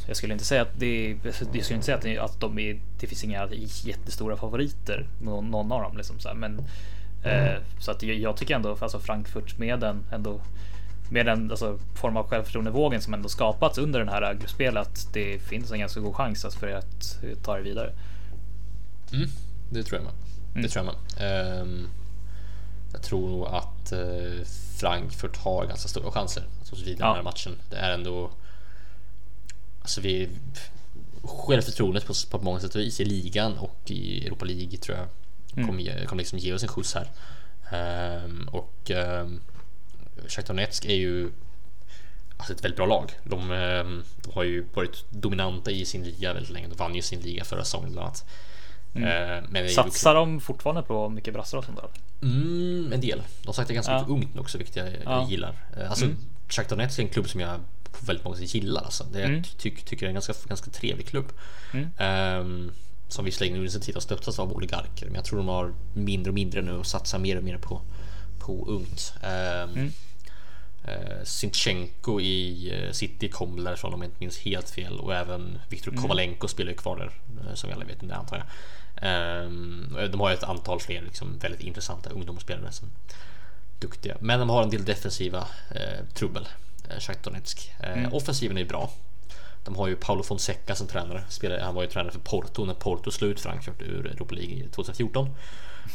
Jag skulle inte säga att det, jag skulle inte säga att, det, att de är, det finns inga jättestora favoriter, någon, någon av dem liksom så här, men eh, så att jag, jag tycker ändå, alltså Frankfurt med den ändå med den alltså, form av självförtroendevågen som ändå skapats under den här gruppspelet. Det finns en ganska god chans alltså, för att ta det vidare. Mm, det tror jag med. Det tror jag med. Ehm, jag tror nog att eh, Frankfurt har ganska stora chanser att ta sig vidare i Ja. den här matchen. Det är ändå... Alltså vi... Självförtroendet på, på många sätt och vis i ligan och i Europa League tror jag kommer, ge, kommer liksom ge oss en skjuts här. Ehm, och um, Shakhtar Donetsk är ju alltså ett väldigt bra lag. De, ehm, de har ju varit dominanta i sin liga väldigt länge. De vann ju sin liga förra säsongen bland annat. Ehm, men Satsar de fortfarande på mycket brassar och sånt där? Mm, en del. De har sagt det ganska Ja. mycket ungt också, vilket jag, jag Ja. gillar. Eh, Alltså, Shakhtar Donetsk är en klubb som jag på väldigt många sätt gillar. Alltså. Det, Mm. Jag ty tycker det är en ganska, ganska trevlig klubb. Mm. Ehm, som visserligen under sin tid har stöttats av oligarker, men jag tror de har mindre och mindre nu och satsar mer och mer på, på ungt. Um, Mm. Sinchenko i eh, City kom därifrån om jag inte minns helt fel och även Viktor Mm. Kovalenko spelar ju kvar där eh, som vi alla vet det antar jag. Ehm, de har ett antal fler liksom, väldigt intressanta ungdomsspelare som duktiga. Men de har en del defensiva eh, trubbel. Eh, Shakhtar Donetsk. Eh, Offensiven är bra. De har ju Paulo Fonseca som tränare. Spelare, han var ju tränare för Porto när Porto slog ut Frankfurt ur Europa League 2014.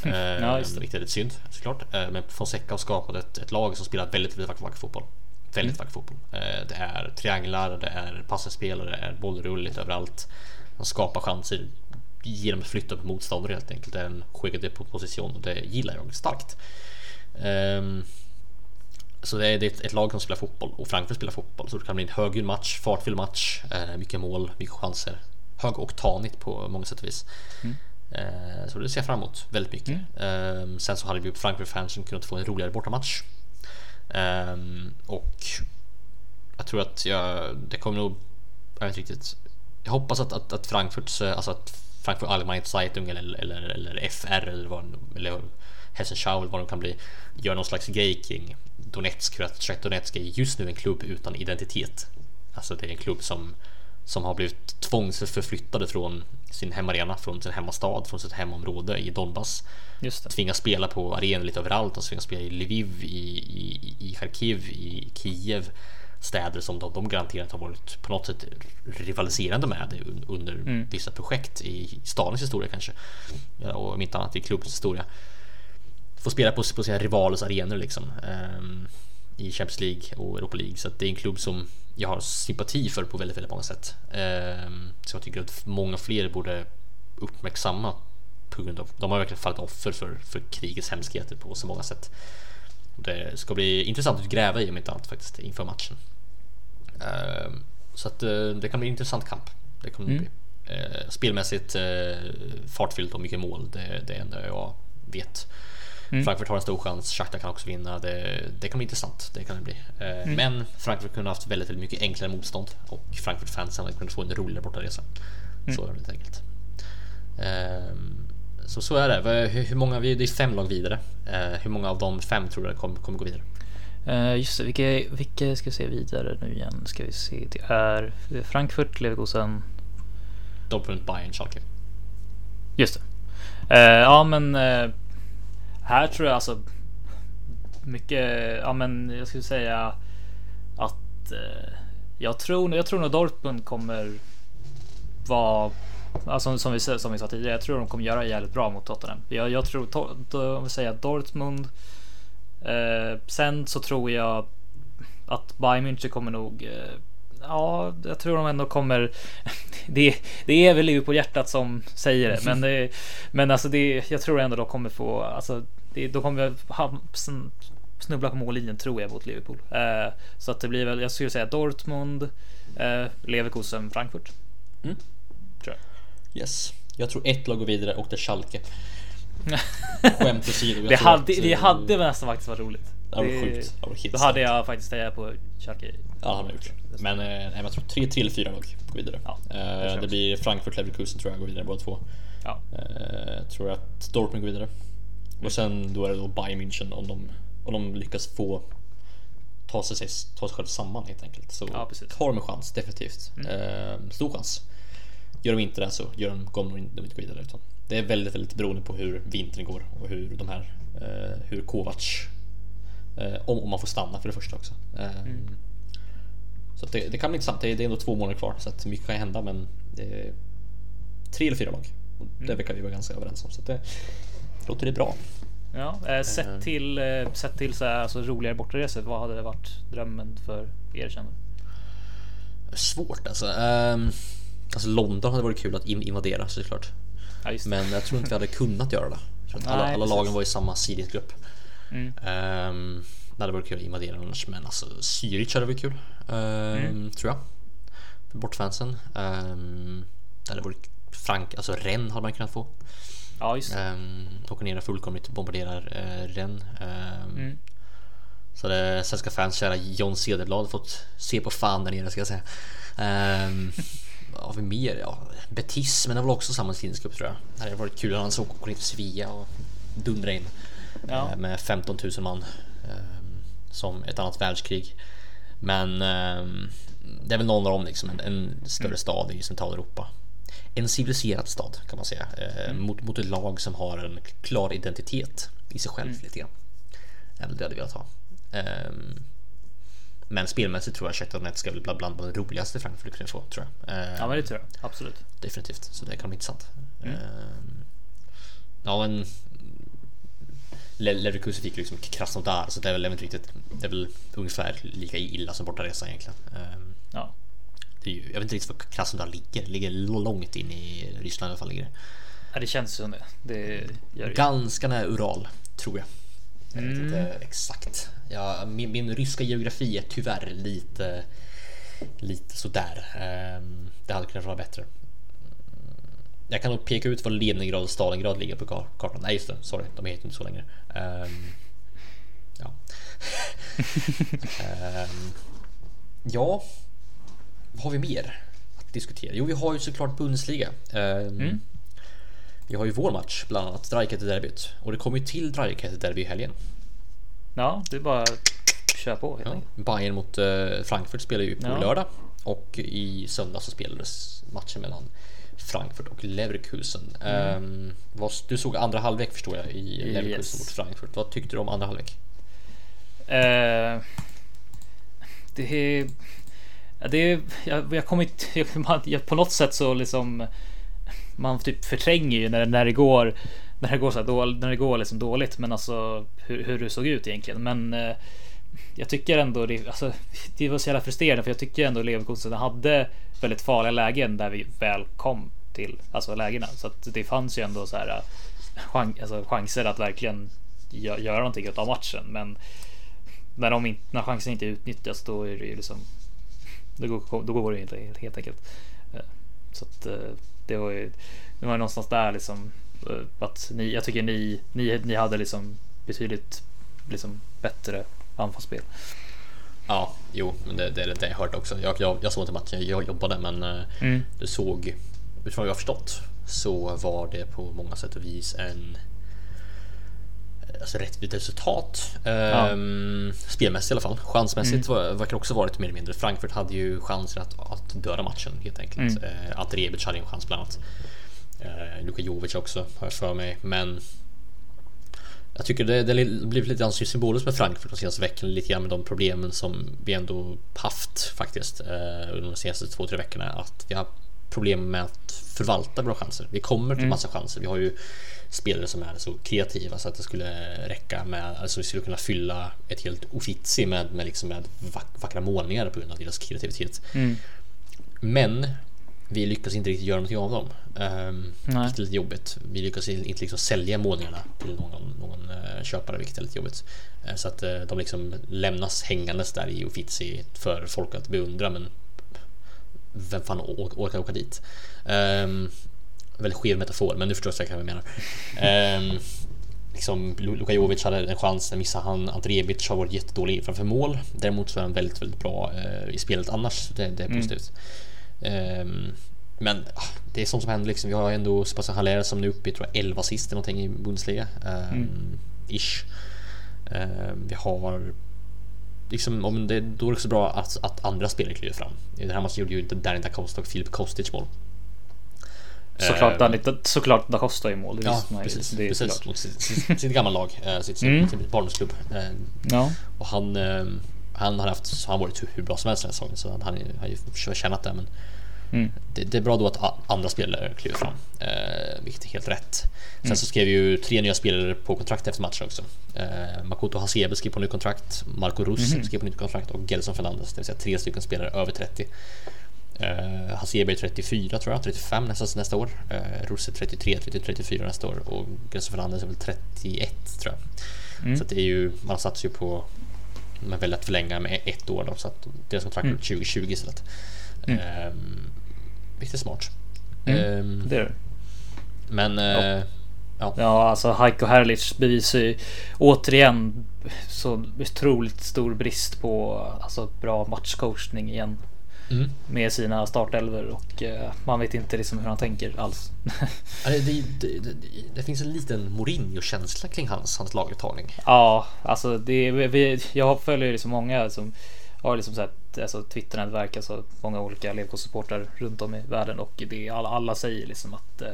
Eh, Ja, just det. Vilket är lite synd såklart. Eh, men Fonseca har skapat ett, ett lag som spelar väldigt, väldigt vacker, vacker fotboll. Väldigt vacker fotboll. Eh, det är trianglar, det är passningsspelare, det är bollrull lite överallt. De skapar chanser genom att flytta på motståndare helt enkelt. En skickade på position och det gillar jag starkt. Ehm, så det är, ett, ett lag som spelar fotboll och Frankfurt spelar fotboll så det kan bli en högljudd match, fartfylld match, eh, mycket mål, mycket chanser. Högoktanigt på många sätt och vis. Eh, så det ser jag fram emot väldigt mycket. Ehm, sen så hade vi Frankfurt-fansen kunnat få en roligare bortamatch. Ehm, och jag tror att jag, det kommer nog, jag vet inte riktigt. Jag hoppas att, att, att Frankfurts, alltså att Frankfurt Allgemeine Zeitung eller, eller, eller FR eller vad eller Hessenschau eller vad det kan bli gör någon slags grej kring Donetsk för att Shakhtar Donetsk är just nu en klubb utan identitet. Alltså det är en klubb som som har blivit tvångsförflyttade från sin hemarena, från sin hemmastad, från sitt hemområde i Donbass Just tvingas spela på arenor lite överallt. De tvingas spela i Lviv, i, i, i Kharkiv, i Kiev. Städer som de, de garanterat har varit på något sätt rivaliserande med un- under vissa projekt i stadens historia kanske. Ja, och om inte annat i klubbens historia. Får spela på, på sina rivalers arenor liksom. ehm, I Champions League och Europa League. Så det är en klubb som jag har sympati för på väldigt, väldigt många sätt. Ehm, så jag tycker att många fler borde uppmärksamma på grund av de har verkligen fallit offer för, för krigets hemskheter på så många sätt. Det ska bli intressant att gräva i om inte annat faktiskt inför matchen. Ehm, så att eh, det kan bli en intressant kamp. Det kommer det bli. Eh, Spelmässigt eh, fartfyllt och mycket mål. Det, det är enda jag vet. Frankfurt har en stor chans. Shakhtar kan också vinna. Det, det kan bli intressant. Det kan det bli. Eh, Men Frankfurt kunde ha haft väldigt, väldigt mycket enklare motstånd och Frankfurt-fansen kunnat få en roligare bortaresa. Så är det helt enkelt. Ehm, så så är det. Hur, många, det är fem lag vidare. Hur många av de fem tror du kommer, kommer gå vidare? Eh, just det, vilka, vilka ska vi se vidare nu igen? Ska vi se, det är Frankfurt, Leverkusen. Dortmund, Bayern, Schalke. Just det. Eh, ja, men eh, här tror jag alltså mycket. Ja, men jag skulle säga att jag tror, jag tror nog Dortmund kommer vara Alltså, som, vi, som vi sa tidigare, jag tror de kommer göra jävligt bra mot Tottenham. Jag, jag tror, om vi säger Dortmund. Eh, sen så tror jag att Bayern München kommer nog. Eh, ja, jag tror de ändå kommer. Det, det är väl Liverpool hjärtat som säger det, men det, men alltså det, jag tror ändå de kommer få. Alltså, det, de kommer ha, sn- snubbla på mållinjen tror jag mot Liverpool. Eh, så att det blir väl. Jag skulle säga Dortmund, eh, Leverkusen, Frankfurt. Mm. Tror jag. Yes. Jag tror ett lag går vidare och det är Schalke. Skämt åsido. Det hade, att, det eh, hade nästan faktiskt varit roligt. Det hade varit Det- sjukt. Det Då hade jag faktiskt hejat på Schalke. Ja, det hade gjort. Men eh, jag tror 3 3 eller 4 lag går vidare. Ja, det eh, det blir Frankfurt, Leverkusen tror jag går vidare båda två. Ja. Eh, tror jag att Dortmund går vidare. Mm. Och sen då är det då Bayern München om de, om de lyckas få ta sig, ta sig själv samman helt enkelt. Så Ja. Mm. har de en chans, definitivt. Eh, stor chans. Gör de inte det så gör de, kommer de inte- de inte gå vidare. Utan det är väldigt, väldigt beroende på hur vintern går och hur de här, eh, hur Kovac, eh, om, om man får stanna för det första också. Eh, Mm. Så att det, det kan bli intressant. Det är, det är ändå två månader kvar så att mycket kan hända men det är tre eller fyra lag. Och Mm. Det verkar vi vara ganska överens om så att det låter det bra. Ja, sett till, eh, sett till så här, alltså, roligare bortaresor, vad hade varit drömmen för er känner? Svårt alltså. Um, alltså London hade varit kul att in- invadera såklart. Ja. Men jag tror inte vi hade kunnat göra det. Alla, Nej, alla lagen var i samma Sirius-grupp. Mm. Um, det hade varit kul att invadera annars men alltså Zürich hade varit kul. Um, Mm. Tror jag. För bortfansen. Um, det hade varit Frank, alltså Rennes hade man kunnat få. Ja, just det. Um, åker ner fullkomligt bombarderar uh, Rennes. Um, Mm. Så hade svenska fans, kära John Cederblad, fått se på fan där nere ska jag säga. Um, har vi mer? Ja, Betis, men det var också samma tidningsgrupp tror jag. Det hade varit kul om han så åker ner till Sevilla och dundrar in Ja. eh, med 15 000 man ehm, som ett annat världskrig. Men ehm, det är väl någon av dem liksom en, en större stad i Centraleuropa. En civiliserad stad kan man säga eh, mot, mot ett lag som har en klar identitet i sig själv lite grann. Det hade velat ha. Ehm, men spelmässigt tror jag Donetsk är väl bland, bland de roligaste Frankfurt kunde få tror jag. Ehm, Ja, men det tror jag absolut. Definitivt, så det kan bli intressant. Mm. Ehm, ja, men Le- Leverkusen fick liksom Krasnodar så det är väl inte riktigt. Det är väl ungefär lika illa som bortaresa egentligen. Ehm, Ja, det är ju, jag vet inte riktigt var Krasnodar ligger. Det ligger långt in i Ryssland i alla fall. Ligger. det. ja det känns som det. Det gör det. Ganska nära Ural tror jag. Jag vet Mm. inte exakt. Ja, min, min ryska geografi är tyvärr lite, lite sådär. Ehm, det hade kunnat vara bättre. Jag kan nog peka ut var Leningrad och Stalingrad ligger på kar- kartan. Nej just det, sorry, de heter inte så längre. Ehm, ja. Ehm, ja, vad har vi mer att diskutera? Jo, vi har ju såklart Bundesliga. Ehm, Mm. Vi har ju vår match, bland annat Dreikete-derbyt. Och det kommer ju till Dreikete-derby i helgen. Ja, det är bara att köra på helt Ja. enkelt. Bayern mot eh, Frankfurt spelar ju på Ja. lördag. Och i söndag så spelades matchen mellan Frankfurt och Leverkusen. Ehm, vad, du såg andra halvlek förstår jag i Leverkusen Mm. Yes. mot Frankfurt. Vad tyckte du om andra halvlek? Eh, det är... Det är... Jag, jag man- jag, på något sätt så liksom... Man typ förtränger ju när, när det går... När det går så dåligt, när det går liksom dåligt, men alltså hur, hur det såg ut egentligen. Men eh, jag tycker ändå det, alltså, det var så jävla frustrerande för jag tycker ändå Leverkusen hade väldigt farliga lägen där vi väl kom till alltså lägena. Så att det fanns ju ändå så här eh, chan, alltså, chanser att verkligen gö- göra någonting av matchen. Men när, de inte, när chansen inte utnyttjas då är det ju liksom då går, då går det inte helt, enkelt. Eh, så att eh, det var ju det var någonstans där liksom eh, att ni, jag tycker ni, ni, ni hade liksom betydligt liksom bättre anfallsspel. Ja, jo, men det, det det jag hört också. Jag, jag, jag såg inte matchen, jag jobbade men eh, Mm. det såg, utifrån vad jag har förstått, så var det på många sätt och vis en Alltså rättvist resultat. Ehm, spelmässigt i alla fall. Chansmässigt var, verkar också varit mer eller mindre. Frankfurt hade ju chanser att, att döda matchen helt enkelt. Mm. Eh, att Rebic hade en chans bland annat. Eh, Luka Jovic också har jag för mig. Men jag tycker det, det blivit lite grann symboliskt med Frankfurt de senaste veckorna. Lite grann med de problemen som vi ändå haft faktiskt eh, under de senaste två, tre veckorna. Att vi har problem med att förvalta våra chanser. Vi kommer till Mm. massa chanser. Vi har ju spelare som är så kreativa så att det skulle räcka med, alltså vi skulle kunna fylla ett helt Uffizi med, med, liksom med vack- vackra målningar på grund av deras kreativitet. Mm. Men vi lyckas inte riktigt göra någonting av dem. Um, vilket är lite jobbigt. Vi lyckas inte liksom sälja målningarna till någon, någon eh, köpare, vilket är lite jobbigt. Eh, så att eh, de liksom lämnas hängandes där i Uffizi för folk att beundra, men vem fan orkar åka dit? Um, väldigt skev metafor, men du förstår säkert vad jag menar. Ehm, liksom, Luka Jovic hade en chans, sen missade han. Ante Rebic har varit jättedålig framför mål. Däremot så är han väldigt, väldigt bra eh, i spelet annars. Det, det är positivt. Ehm, men ah, det är sånt som händer liksom. Vi har ändå Sebastian Haller som nu är uppe i tror jag, 11 assist eller någonting i Bundesliga. Um, Ish. Ehm, vi har liksom, om det, då är det också bra att, att andra spelare kliver fram. I den här matchen gjorde ju Danny da Costa och Filip Kostic mål. Såklart, Ehm, Danny, såklart da Costa i mål. Det Ja, man precis. Det är precis. Mot sitt, sitt, sitt gamla lag, eh, sitt, Mm. sin barndomsklubb. Ehm, Ja. Och han, eh, han har haft, han varit hur, bra som helst den här säsongen så han har ju förtjänat det. Men Mm. det, det är bra då att andra spelare kliver fram, eh, vilket är helt rätt. Sen Mm. så skrev ju tre nya spelare på kontrakt efter matchen också. Eh, Makoto Hasebe skrev på nytt kontrakt, Marco Rus Mhm. skrev på nytt kontrakt och Gelson Fernandes, det vill säga tre stycken spelare över 30. Hasebe är 34 tror jag, 35 nästa, nästa år. Uh, Rus är 33, 30, 34 nästa år och Gelson Fernandes är väl 31 tror jag. Mm. Så det är ju, man satsar ju på man väljer att förlänga med ett år då, så att deras kontrakt Mm. är 2020 istället. Mm. Ehm, Riktigt smart. Mm. Ehm, Det är det. men eh, Ja, alltså Heiko Herrlich bevisar ju återigen så otroligt stor brist på alltså, bra matchcoachning igen. Mm. Med sina startelver och eh, man vet inte liksom hur han tänker alls. Det, det, det, det, det finns en liten Mourinho-känsla kring hans, hans laguttagning. ja, alltså det, vi, jag följer liksom många som har liksom sett alltså Twitternätverk, alltså många olika Leverkusen-supportrar runt om i världen och det alla, alla säger liksom att eh,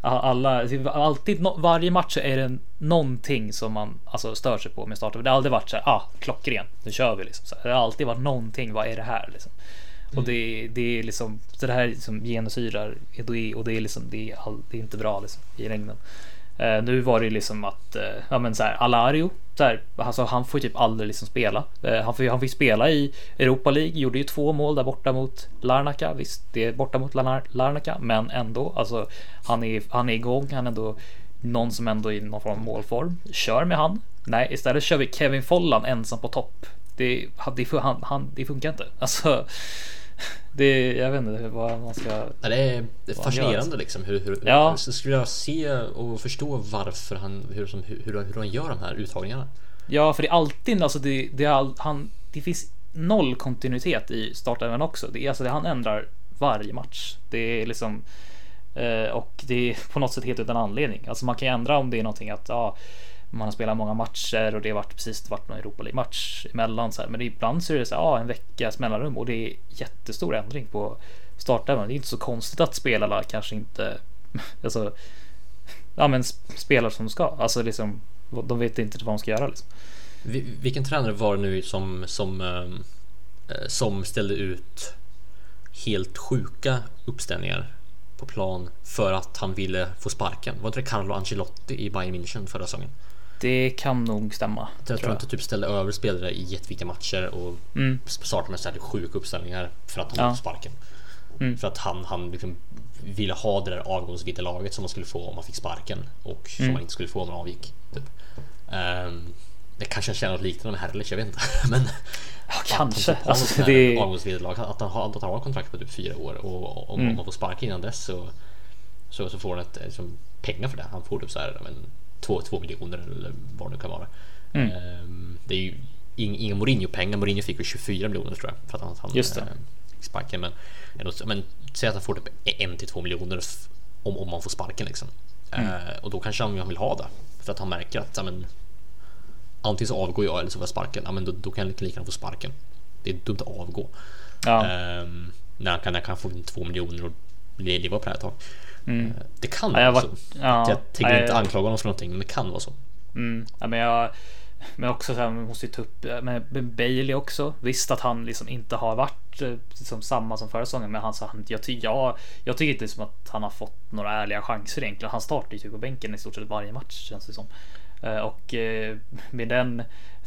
alla, alltid, varje match är det någonting som man alltså, stör sig på med starten. Det har aldrig varit så här, ah, klockren, nu kör vi liksom. Det har alltid varit någonting, vad är det här liksom? Och det, det är liksom, så det här liksom genomsyrar och det är, och det är liksom, det är, all, det är inte bra liksom i längden. Eh, nu var det ju liksom att, eh, ja men så här, Alario, så här, alltså han får ju typ aldrig liksom spela. Eh, han, fick ju- han fick spela i Europa League, gjorde ju två mål där borta mot Larnaca. Visst, det är borta mot Larnaca, men ändå, alltså han är, han är igång, han är ändå någon som ändå är i någon form av målform. Kör med han. Nej, istället kör vi Kevin Follan ensam på topp. Det, det, han, han, det funkar inte. Alltså, det, jag vet inte vad man ska... Ja, det är fascinerande gör. liksom. Hur, hur, Ja. så skulle jag se och förstå varför han, hur, som, hur, hur, han gör de här uttagningarna. Ja, för det är alltid, alltså det, det, all, han, det finns noll kontinuitet i startelvan också. Det är alltså det han ändrar varje match. Det är liksom eh, och det är på något sätt helt utan anledning. Alltså man kan ju ändra om det är någonting att ja, man har spelat många matcher och det har varit precis varit någon Europa League match emellan så här. Men ibland så är det så här, ja, en veckas mellanrum och det är jättestor ändring på startelvan. Det är inte så konstigt att spelarna kanske inte alltså ja, men spelar som de ska. Alltså liksom de vet inte vad de ska göra liksom. Vilken tränare var det nu som, som, eh, som ställde ut helt sjuka uppställningar på plan för att han ville få sparken? Var inte det Carlo Ancelotti i Bayern München förra säsongen? Det kan nog stämma. Jag tror tror inte typ ställde över spelare i jätteviktiga matcher och Mm. startade med så här sjuka uppställningar för att han Ja. sparken. Mm. För att han, han liksom ville ha det där avgångsvederlaget som man skulle få om man fick sparken och som Mm. man inte skulle få om man avgick. Typ. Um, det kanske känner något liknande med Herrlich, jag vet inte. Men Ja, kanske. Att han Alltså, det... avgångsvederlag, att han har, att han har kontrakt på typ fyra år och om, Mm. om man får sparka innan dess så, så, så får han ett, liksom, pengar för det. Han får typ så här, men, två, två miljoner eller vad det kan vara. Mm. Ehm, det är ju ing- inga Mourinho-pengar. Mourinho fick ju 24 miljoner tror jag för att han, Just det. eh, sparken. Men, men säg att han får typ en till två miljoner om, om man får sparken liksom. Mm. Eh, och då kanske han vill ha det för att han märker att men, antingen så avgår jag eller så får jag sparken. Ja, men då, då kan jag lika gärna få sparken. Det är dumt att avgå. Ja. Ehm, när han kan, när han kan få två miljoner och le- leva på det här ett tag. Mm. Eh, Det kan Ja, jag vara var- så. ja, jag tänker nej, inte anklaga honom för någonting, men det kan vara så. Mm. Ja, men jag men också så här, man måste ju ta upp med Bailey också. Visst att han liksom inte har varit liksom samma som förra säsongen, men han sa han, jag, jag, jag tycker inte liksom att han har fått några ärliga chanser egentligen. Han startar ju typ på bänken i stort sett varje match känns det som. Eh, Och med den,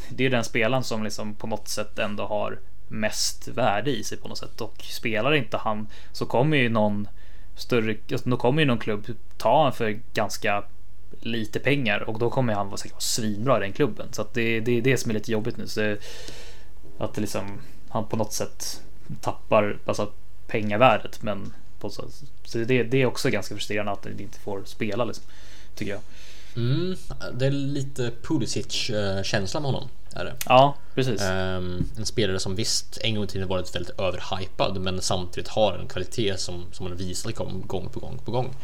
det är den spelaren som liksom på något sätt ändå har mest värde i sig på något sätt och spelar inte han så kommer ju någon större, alltså, då kommer ju någon klubb ta han för ganska lite pengar och då kommer han vara säkert vara svinbra i den klubben. Så att det, det är det som är lite jobbigt nu. Så att det liksom, han på något sätt tappar alltså, pengavärdet. Men på så, så det, det är också ganska frustrerande att han inte får spela liksom, tycker jag. Mm, det är lite Pulisic-känsla eh, med honom. Är det. Ja, precis. Ehm, en spelare som visst en gång i tiden varit väldigt överhypad men samtidigt har en kvalitet som, som man visat gång, gång på gång på gång.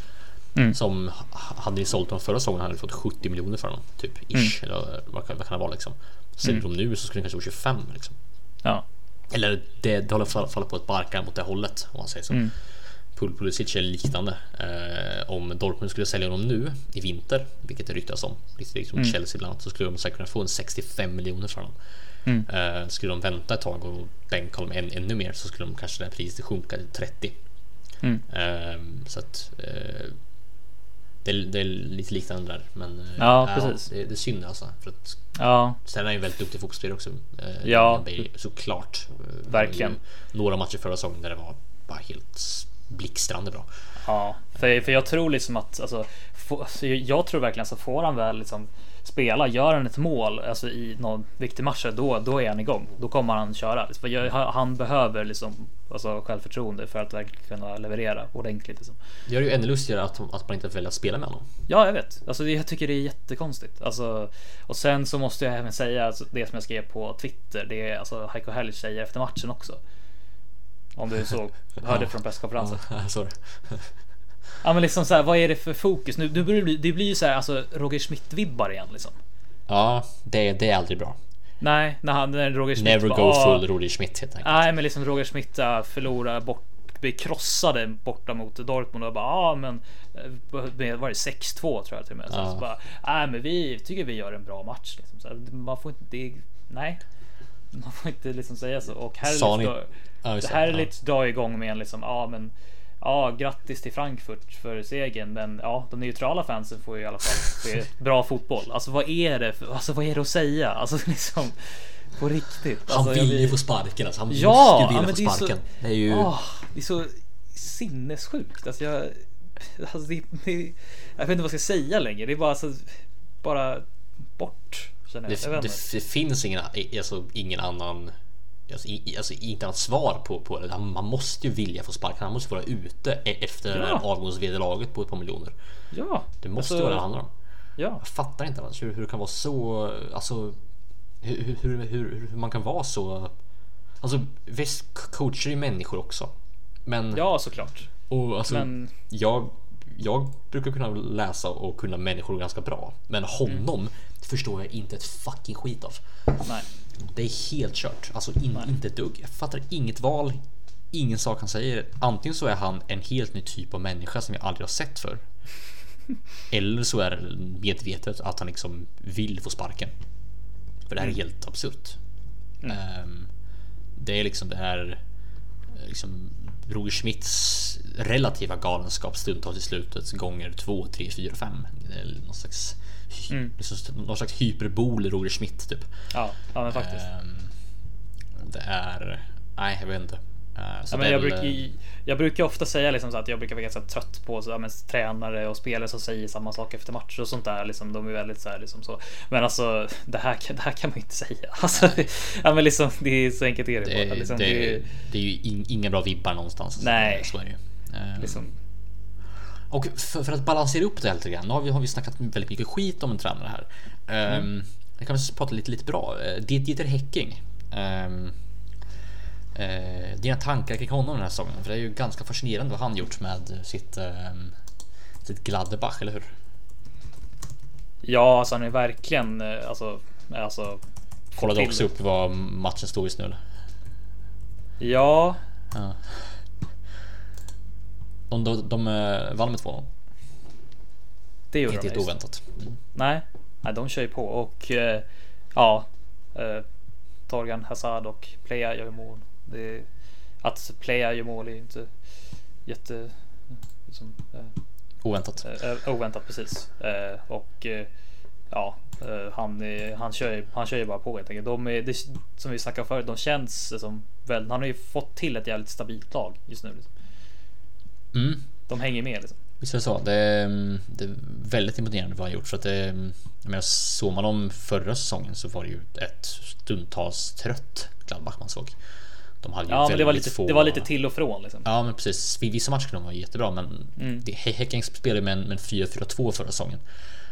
Mm. Som hade ni sålt honom förra säsongen hade ni fått 70 miljoner för honom. Typ ish. Mm. Eller vad kan, det vara liksom. Säljer de nu så skulle det kanske vara 25 liksom. Ja. Eller det, det håller på att falla på ett barkar mot det hållet om man säger så. Mm. Pul Pulisic är liknande. Eh, om Dortmund skulle sälja honom nu i vinter, vilket det ryktas om, lite likt som Mm. Chelsea ibland, så skulle de säkert kunna få en 65 miljoner för honom. Mm. Eh, skulle de vänta ett tag och bänka honom än, ännu mer så skulle de kanske det här priset sjunka till 30. Mm. Eh, så att eh, det, är, det är lite liknande där. Men eh, Ja, precis. Det, det är synd alltså. För att Ja, Sen är han ju väldigt duktig fotbollsspelare också. Eh, Ja. Såklart. Verkligen. Några matcher förra säsongen där det var bara helt blixtrande bra. Ja, för, för jag tror liksom att alltså, få, alltså, jag tror verkligen så får han väl liksom spela, gör han ett mål alltså i någon viktig match, då, då är han igång. Då kommer han köra. Han behöver liksom alltså, självförtroende för att verkligen kunna leverera ordentligt. Liksom. Det gör det ju ännu lustigare att, att man inte väljer att spela med honom. Ja, jag vet. Alltså, jag tycker det är jättekonstigt. Alltså, och sen så måste jag även säga alltså, det som jag skrev på Twitter. Det är alltså Heiko Hellich säger efter matchen också. Om du såg, hörde från presskonferensen. Ja, sorry. Ja men liksom så här, vad är det för fokus? Nu, nu börjar det, bli, det blir ju så här, alltså Roger Schmidt-vibbar igen liksom. Ja, det, det är aldrig bra. Nej, när, han, när Roger Schmidt Never bara, go "Ah." full Roger Schmidt helt enkelt. Nej, men liksom Roger Schmidt äh, förlorar bort, blir krossade borta mot Dortmund och bara ja ah, men eh, var det 6-2 tror jag till och med. Så, Ja. så bara, nej men vi tycker vi gör en bra match. Liksom. Så man får inte, det, nej. Man får inte liksom säga så. Och Herlitz drar, Ja. Herlitz drar igång med en liksom, ja men Ja, grattis till Frankfurt för segern, men ja, de neutrala fansen får ju i alla fall se bra fotboll. Alltså vad är det? För, alltså vad är det att säga? Alltså liksom på riktigt. Han Alltså, jag vill ju blir- få sparken alltså. Han Ja, måste ju ja, vilja få det är så- sparken. Det är ju... Åh, det är så sinnessjukt. Alltså jag, alltså det, det, jag vet inte vad jag ska säga längre. Det är bara alltså, bara bort. Jag. Det, det, det finns ingen, alltså, ingen annan Alltså, i, alltså inte annat svar på, på det. Man måste ju vilja få sparken. Han måste vara ute e- efter Ja. avgångsvederlaget på ett par miljoner. Ja, Det måste alltså, vara det handlar om. Ja, Jag fattar inte annars hur, hur det kan vara så, alltså hur, hur, hur, hur, man kan vara så, alltså visst coacher är ju människor också. Men, ja såklart. och alltså, Men jag, jag brukar kunna läsa och kunna människor ganska bra. Men honom Mm. Förstår jag inte ett fucking skit av. nej. Det är helt kört. Alltså in, inte ett dugg. Jag fattar inget val. Ingen sak han säger. Antingen så är han en helt ny typ av människa som jag aldrig har sett för. Eller så är det medvetet att han liksom vill få sparken. För det här är helt absurt. Ehm, det är liksom det här eh, liksom Roger Schmidts relativa galenskap stundtals i slutet gånger 2, 3, 4, 5. Det är någon slags, hy- liksom någon slags hyperbol Roger Schmidt typ. Ja, ja men faktiskt. Ehm, det är... Nej, jag vet inte. Eh, Ja, det men jag, brukar, eh, jag brukar ofta säga liksom så att jag brukar vara ganska trött på så, men, tränare och spelare som säger samma sak efter matcher och sånt där. Liksom, de är väldigt så här, liksom så. Men alltså det här, det här kan man ju inte säga. Alltså, ja, men liksom, det är så enkelt är det. det, bara. Liksom, det, det, är det är ju in, inga bra vibbar någonstans. Nej. Så är det ju. Ehm, liksom, Och för, för att balansera upp det här lite grann. Nu har vi, har vi snackat väldigt mycket skit om en tränare här. Um, Jag kan väl prata lite, lite bra. Uh, Dieter Häcking. Um, uh, dina tankar kring honom den här säsongen? För det är ju ganska fascinerande vad han gjort med sitt, um, sitt Gladbach, eller hur? ja, alltså han är verkligen eh, alltså, alltså. Kollade också upp vad matchen stod just nu. eller? Ja, Ja. De, de, de eh, vann med 2-0. det gjorde Inte de. helt just. oväntat. Mm. Nej, nej, de kör ju på och eh, ja, eh, Torgan Hazard och Playa gör ju mål. Det, att Playa gör mål är ju inte jätte liksom, eh, Oväntat. eh, oväntat precis. Eh, och eh, ja, eh, han, han, kör ju, han kör ju bara på helt enkelt. De är, det, som vi snackade förut, de känns som väl, han har ju fått till ett jävligt stabilt lag just nu. Liksom. Mm. De hänger med liksom. Visst är det så. Det är, mm, det är väldigt imponerande vad han gjort. För att det, mm, jag menar, såg man dem förra säsongen så var det ju ett stundtals trött Gladbach man såg. De hade ju Ja, men det var, lite, få- det var lite till och från liksom. Ja men precis, vissa matcher kunde de vara jättebra men Mm. det, Häcken spelade med en, med en 4-4-2 förra säsongen.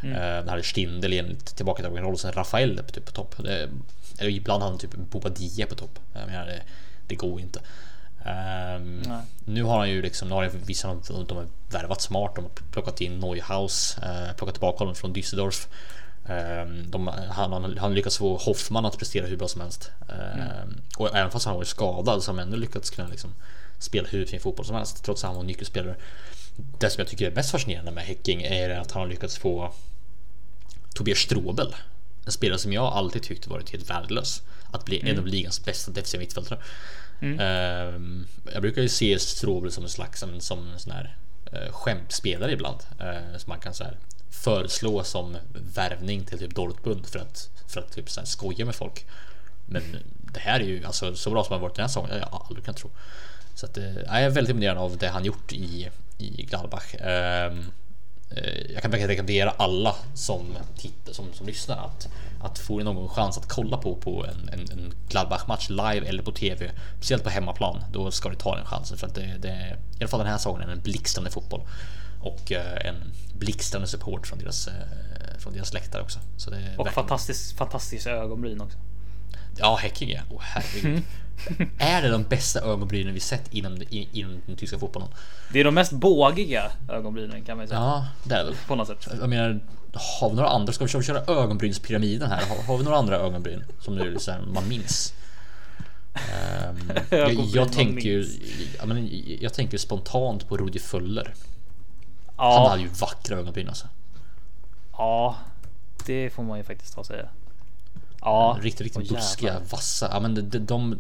Mm. Mm. hade Stindel i en tillbakadragen roll, sen Rafael typ, på topp. Det, eller ibland hade han typ Bobadilla på topp. Jag menar, det, det går inte. Nej. nu har han ju liksom, nu har vissa dem de har värvat smart. De har plockat in Neuhaus, uh, plockat tillbaka honom från Düsseldorf. Ehm, de, han, han, han lyckats få Hoffman att prestera hur bra som helst. Ehm, Och även fast han varit skadad så har han ändå lyckats kunna liksom spela hur fin fotboll som helst trots att han var nyckelspelare. Det som jag tycker är mest fascinerande med Häcking är att han har lyckats få Tobias Strobel. En spelare som jag alltid tyckte varit helt värdelös. Att bli en av ligans bästa defensiva mittfältare. Mm. Ehm, jag brukar ju se Strobel som en slags som, som en sån här uh, skämtspelare ibland. Uh, som man kan så här, föreslå som värvning till typ Dortmund för att, för att typ så här, skoja med folk. Men det här är ju alltså så bra som han varit den här säsongen. Jag aldrig kan tro. Så att, eh, jag är väldigt imponerad av det han gjort i, i Gladbach. Ehm, jag kan verkligen rekommendera alla som tittar, som, som lyssnar att, att få någon chans att kolla på, på en, en, en Gladbach-match live eller på TV, speciellt på hemmaplan. Då ska du ta den chansen för att det, det i alla fall den här säsongen en blixtrande fotboll och eh, en blixtrande support från deras, eh, från deras läktare också. Så det Och verkligen- fantastiskt, fantastiskt ögonbryn också. Ja, Häcking ja. Åh herregud. är det de bästa ögonbrynen vi sett inom, inom den tyska fotbollen? Det är de mest bågiga ögonbrynen kan man säga. Ja, det är det. På något sätt. Jag menar, har vi några andra? Ska vi köra, ögonbrynspyramiden här? Har, har vi några andra ögonbryn som nu så här, man minns? Ehm, jag, jag tänker ju, jag, men, jag tänker spontant på Rudi Fuller. Han Ja, hade ju vackra ögonbryn alltså. ja, det får man ju faktiskt ta och säga. Ja, Riktigt, riktigt buskiga, jävlar. vassa. Ja, men de, de, de,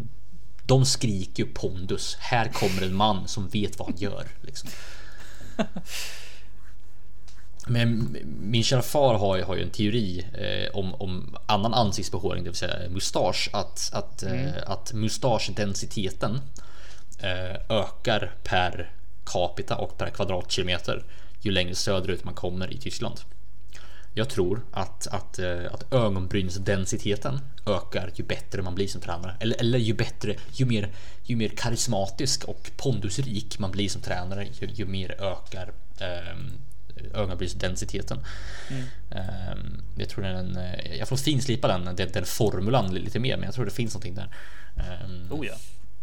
de skriker ju pondus. Här kommer en man som vet vad han gör. Liksom. Men min kära far har ju, har ju en teori eh, om, om annan ansiktsbehåring, det vill säga mustasch. Att, att, eh, att mustaschdensiteten eh, ökar per capita och per kvadratkilometer ju längre söderut man kommer i Tyskland. Jag tror att, att, eh, att ögonbrynsdensiteten ökar ju bättre man blir som tränare. Eller, eller ju bättre, ju mer, ju mer karismatisk och pondusrik man blir som tränare, ju, ju mer ökar eh, ögonbrynsdensiteten. Eh, jag tror den, eh, jag får finslipa den, den, den formulan lite mer, men jag tror det finns någonting där. Eh, Oh ja.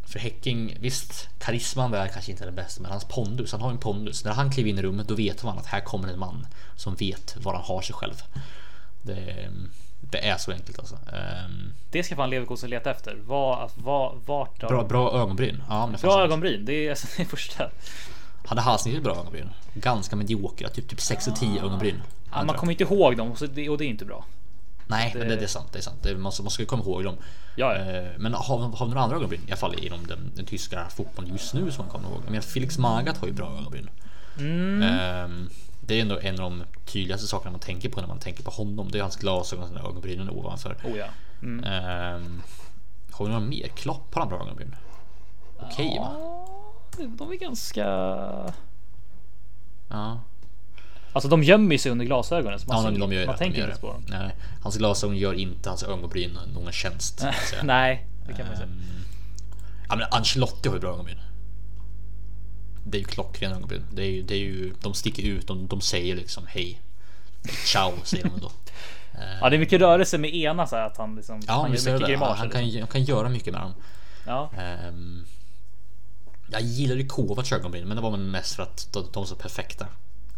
För Häcking, visst, karisman där kanske inte är den bästa, men hans pondus, han har en pondus. När han kliver in i rummet, då vet man att här kommer en man som vet var han har sig själv. Det, det är så enkelt alltså. Ehm, Det ska fan Leverkusen leta efter. Var, var, vart bra, bra ögonbryn. Ja, men Bra ögonbryn, det är alltså det första. Hade Halsnittet bra ögonbryn? Ganska mediokra, typ, typ 6 och 10 ögonbryn. Ja, man kommer inte ihåg dem det, och det är inte bra. Nej, men det, det- det är sant. Det är sant. Det, man, man ska ju komma ihåg dem. Ja, ja. Eh, Men har, har vi några andra ögonbryn? I alla fall inom den, den tyska fotbollen just nu som man kommer ihåg. Jag menar, Felix Magath har ju bra ögonbryn. Mm. Ehm, det är ändå en av de tydligaste sakerna man tänker på när man tänker på honom. Det är hans glasögon och sina ögonbrynen ovanför. Oh ja. Mm. Ehm, har vi några mer? Klopp har han bra ögonbryn? Okej va? Ja, de är ganska... Ja. Alltså de gömmer sig under glasögonen. Så man, Ja, de, de gör man tänker de inte på dem. Nej, hans glasögon gör inte hans ögonbryn någon tjänst. Nej, det kan man säga. Ehm, Ja men Ancelotti har ju bra ögonbryn. Det är ju klockrena ögonbryn. Det är ju, det är ju, de sticker ut, de, de säger liksom hej. Ciao säger de ändå. Ja, det är mycket rörelse med ena så här att han liksom. Ja, han gör mycket det. Ja, grimaser. han, kan, liksom. han kan göra mycket med dem. Ja, Ehm, jag gillar ju Kovacs ögonbryn, men det var mest för att de, de är så perfekta.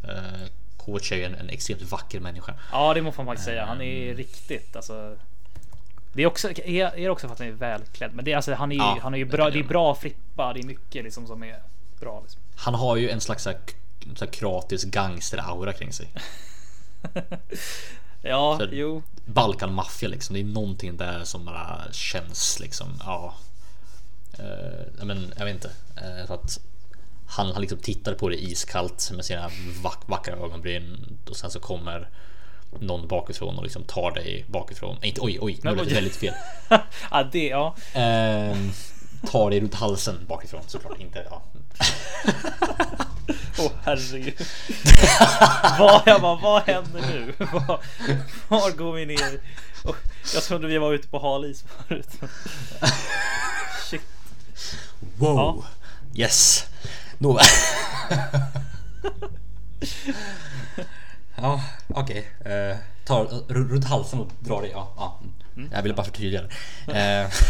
Uh, Kovac är ju en, en extremt vacker människa. ja, det måste man faktiskt säga. Han är riktigt alltså. Det är också, är, är också för att han är välklädd, men det är alltså han är ju, Ja, han är ju bra. Det är bra frippa. Det är mycket liksom som är bra. Liksom. Han har ju en slags så här, så här kroatisk gangster-aura kring sig. Ja, Så- jo, Balkanmaffia liksom. Det är någonting där som bara känns liksom. Ja. Eh, men jag vet inte. Uh, för att han, han liksom tittar på det iskallt med sina vack, vackra ögonbryn och sen så kommer någon bakifrån och liksom tar dig bakifrån. Nej, inte oj, oj, nu lät det väldigt fel. ja, det ja. Ehm, tar dig runt halsen bakifrån såklart inte. Ja. Åh herregud. vad, jag bara, vad händer nu? Var, var går vi ner? Och jag trodde vi var ute på hal is förut. Shit. Wow! Ja. Yes! Nåväl. ja, okej. Okay. ta r- runt halsen och dra det. Ja, ja. Jag ville bara förtydliga det. Eh.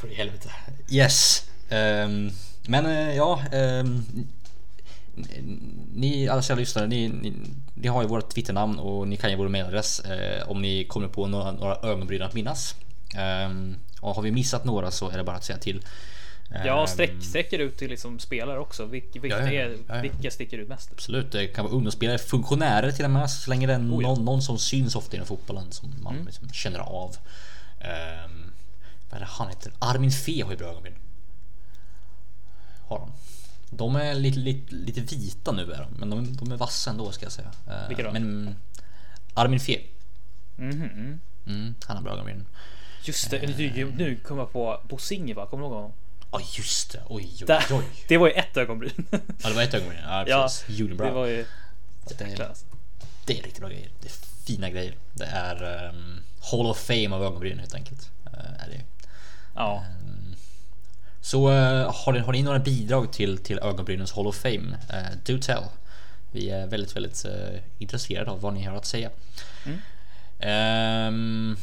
För i helvete. Yes. Ehm, men eh, ja. ehm, ni alla kära lyssnare, ni, ni, ni har ju vårt Twitternamn och ni kan ju vår mailadress eh, om ni kommer på några, några ögonbryn att minnas. Ehm, och har vi missat några så är det bara att säga till. Ja, Ehm, sträck, sträcker ut till liksom spelare också. Vilka, vilka, Ja, ja, är, ja, vilka sticker ut mest? Absolut, det kan vara ungdomsspelare, funktionärer till och med så länge det är Oh, någon, någon som syns ofta inom fotbollen som man Mm. liksom känner av. Um, vad är det han heter? Armin Fee har ju bra ögonbryn. Har de. De är lite, lite, lite vita nu är de, men de, de är vassa ändå ska jag säga. Eh, Vilka då? Men Armin Fee. Mhm. Mm, han har bra ögonbryn. Just det, nu, nu kommer jag på Bosinge va? Kommer du ihåg honom? Ja just det, oj oj oj. det var ju ett ögonbryn. Ja det var ett ögonbryn, ja ja, precis. Julbra. det var ju det, alltså. Det är riktigt bra grejer. Det är fina grejer. Det är um, Hall of Fame av ögonbryn helt enkelt. Uh, är det. Ja, Um, så uh, har, ni, har ni några bidrag till, till ögonbrynens Hall of Fame? Uh, do tell. Vi är väldigt, väldigt intresserade av vad ni har att säga. Ehm,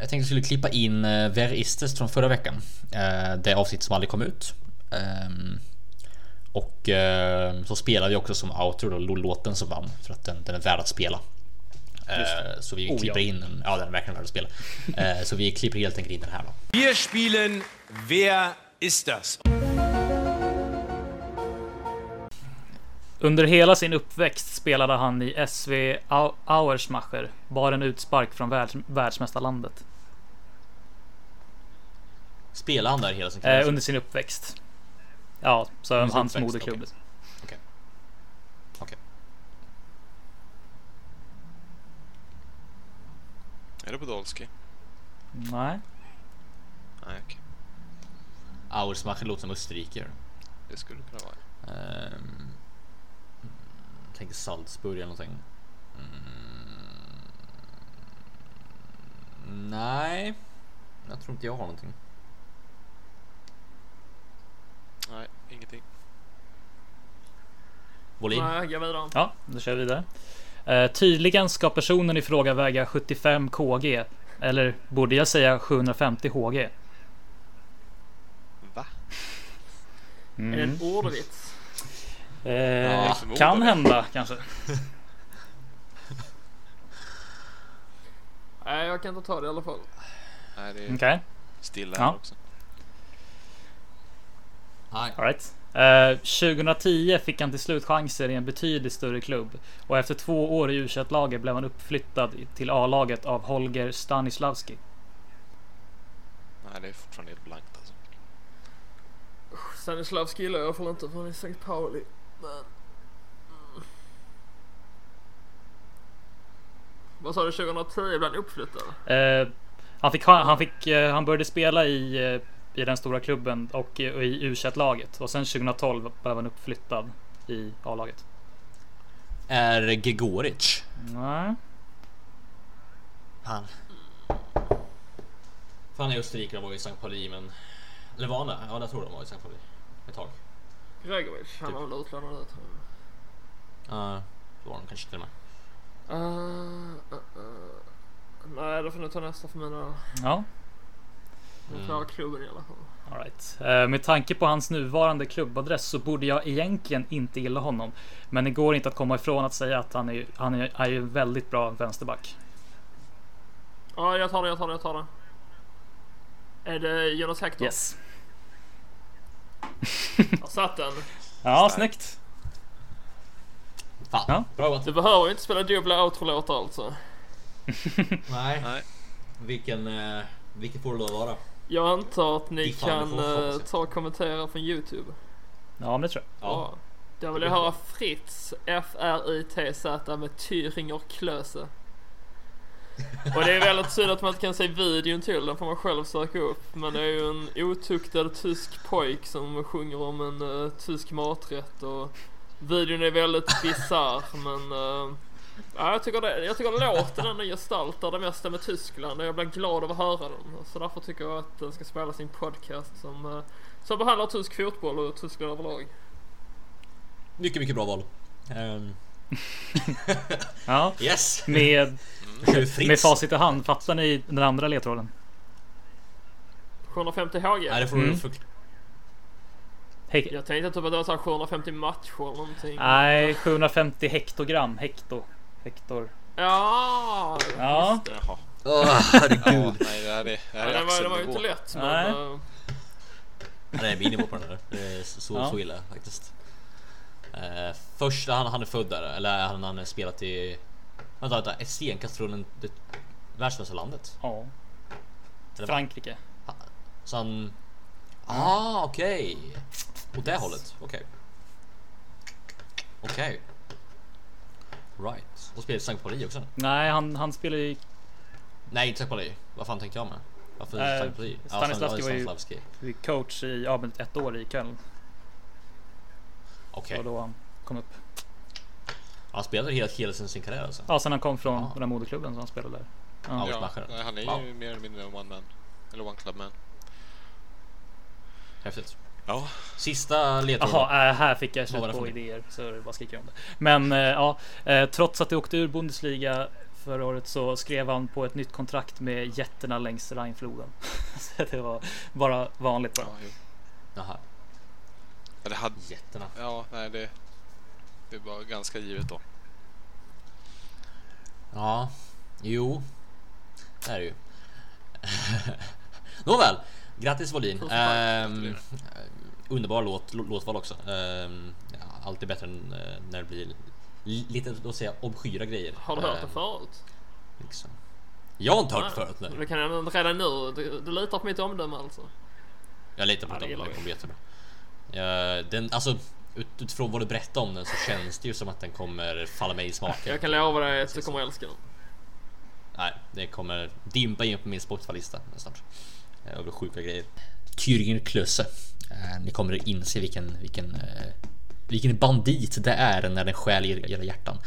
jag tänkte jag skulle klippa in uh, Ver Istes från förra veckan. Uh, det avsnitt som aldrig kom ut. Ehm, och eh, så spelar vi också som outro då, låten som vann för att den, den är värd att spela. Eh, så vi Oh, klipper ja. in den. Ja, den är verkligen värd att spela. Eh, så vi klipper helt enkelt in den här då. Wir spielen Wer ist das? Under hela sin uppväxt spelade han i SV Au- Auersmacher, bara en utspark från världs världsmästarlandet. Spelar han där hela sin Eh, karriär? under sin uppväxt. Ja, så Under hans uppväxt, moderklubb. okej. Okej. Är det Podolski? Nej. Nej, okej. Auersmacher låter som Österrike. Det skulle kunna vara. Um, tänker Salzburg eller någonting. Mm, nej, jag tror inte jag har någonting. Nej, ingenting. Volin? Nej, jag vidare. Ja, då kör vi vidare. Eh, tydligen ska personen i fråga väga 75 kg. Eller borde jag säga 750 HG? Va? Är det Mm. en ordvits? Eh, förmodar kan det. hända kanske. Nej, jag kan inte ta det i alla fall. Nej, det är Okej, stilla Ja. här också. Nej. alright. Eh, 2010 fick han till slut chanser i en betydligt större klubb och efter två år i u laget blev han uppflyttad till A-laget av Holger Stanislavski. Nej, det är fortfarande helt blankt alltså. Stanislavski gillar jag i alla fall inte för han är St. Pauli. Men... Mm. Vad sa du, 2010 blev han uppflyttad? Eh, han, fick, han, fick, eh, han började spela i, i den stora klubben och, i- och i u laget och sen 2012 blev han uppflyttad i A-laget. Är Gregoric? Nej. Han. För han är Österrike, de var i St. Pauli men... Eller var han det? Ja, jag tror de var i St. Pauli. Ett tag. Gregovic, han Typ. var väl utlånad där tror jag. Ja, det var de kanske till och med. Uh, uh, uh. Nej, då får ni ta nästa för mina... Ja, Jag klarar klubben i alla fall. alright. Eh, med tanke på hans nuvarande klubbadress så borde jag egentligen inte gilla honom. Men det går inte att komma ifrån att säga att han är, han är, är ju en väldigt bra vänsterback. Ja, jag tar det, jag tar det, jag tar det. Är det Jonas Hector? Yes. Jag satt den. Ja, Starkt. snyggt. Fan, Ja. bra jobbat. Du behöver ju inte spela dubbla outro-låtar alltså. Nej. Nej. Vilken, eh, vilken får det då vara? Jag antar att ni kan uh, jag. ta och kommentera från Youtube. Ja, men det tror jag. Ja. Då vill jag höra Fritz, F-R-I-T-Z med Thüringer Klöse. Och det är väldigt synd att man inte kan se videon till den får man själv söka upp. Men det är ju en otuktad tysk pojk som sjunger om en eh, tysk maträtt och videon är väldigt bisarr men eh, Ja, jag, tycker det, jag tycker låten den gestaltar det mesta med Tyskland och jag blir glad av att höra den. Så därför tycker jag att den ska spela sin podcast som, eh, som behandlar tysk fotboll och Tyskland överlag. Mycket, mycket bra val. Ehm, Ja, yes! med, Fritz. med facit i hand, fattar ni den andra ledtråden? 750 HG. Nej, det får du Mm. Hek- Jag tänkte typ att det var så här 750 matcher eller någonting. Nej, 750 hektogram. Hekto. Hektor. Ja, Ja. just det. Jaha. Åh, Ja, herregud. nej, det här är, det här Ja, är det, var, det var ju inte lätt men... Nej. eh, Det är min nivå på den där. Det är så, Ja. så illa faktiskt. Uh, först, han, han är född där, eller han, han har spelat i... Vänta, vänta. Ett stenkast från en- det världsmästarlandet. landet. Ja. Eller- Frankrike. Så han... Ah, okej. Åt det hållet. Okej. Okej. Right. Och spelar i Sankt Pauli också? Nej, han, han spelar ju... Nej, inte Sankt Pauli. Vad fan tänkte jag med? Varför Eh, Sankt Pauli? Ja, Stanislavski var ju- coach i ja, men ett år i Köln. Okej. Det var då han kom upp. Han spelade hela, hela sin, sin karriär alltså? Ja, sen han kom från Ja. den här moderklubben som han spelade där. Ja. Ja. Ja, han är ju Wow. mer eller mindre one man. Eller one club man. Häftigt. Ja, Sista ledtråden. Jaha, äh, här fick jag slut det på idéer så vad skriker jag om det. Men eh, ja, eh, trots att det åkte ur Bundesliga förra året så skrev han på ett nytt kontrakt med jätterna längs Rhinfloden. så det var bara vanligt bara. ja. Jaha. Ja, det hade... Jätterna. Ja, nej det... Det var ganska givet då. Ja, jo. Det är det ju. Nåväl. Grattis tack. Ehm, underbar låt, lå- låtval också. Ehm, ja, alltid bättre än eh, när det blir li- lite, låt säga, obskyra grejer. Har du hört det Ehm, förut? liksom. Jag har inte hört det förut. Nej. Det kan redan nu. Du, du litar på mitt omdöme alltså? Jag litar på Ja, att det den gillar kommer jättebra. Ja, den, alltså, ut, utifrån vad du berättar om den så känns det ju som att den kommer falla mig i smaken. Jag kan lova dig att du kommer älska den. Nej, det kommer dimpa in på min Spotify-lista snart. Eh, Över sjuka grejer. Thüringer Klösse. Eh, Ni kommer att inse vilken, vilken, eh, vilken bandit det är när den stjäl era hjärtan.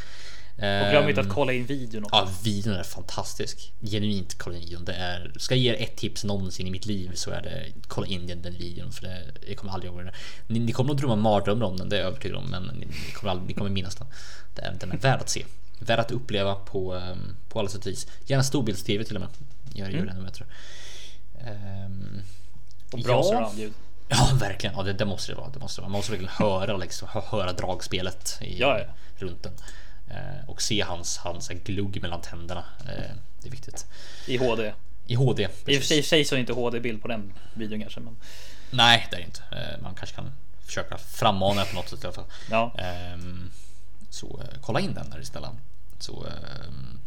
Och glöm inte Ehm, att kolla in videon också. Ja, videon är fantastisk. Genuint kolla in videon. Det är, ska jag ge er ett tips någonsin i mitt liv så är det kolla in den, den videon för det, jag kommer aldrig ihåg den. Ni, ni kommer nog drömma mardrömmar om den, det är jag övertygad om, men ni, ni, kommer, aldrig, ni kommer minnas den. Det är, den är värd att se. Värd att uppleva på, ehm, på alla sätt och vis. Gärna storbilds-tv till och med. Gör, gör det ännu bättre. Ehm, Och bra ja. surround-ljud. Ja, verkligen. Ja, det, det måste det vara. Det måste det vara. Man måste verkligen höra, liksom, hö- höra dragspelet i, Ja, ja. runt den. Eh, och se hans, hans glugg mellan tänderna. Eh, det är viktigt. I HD. I HD. I och för sig, så är inte HD-bild på den videon kanske. Men Nej, det är det inte. Eh, man kanske kan försöka frammana det på något sätt i alla fall. ja, Ehm, så eh, kolla in den där istället. Så ehm,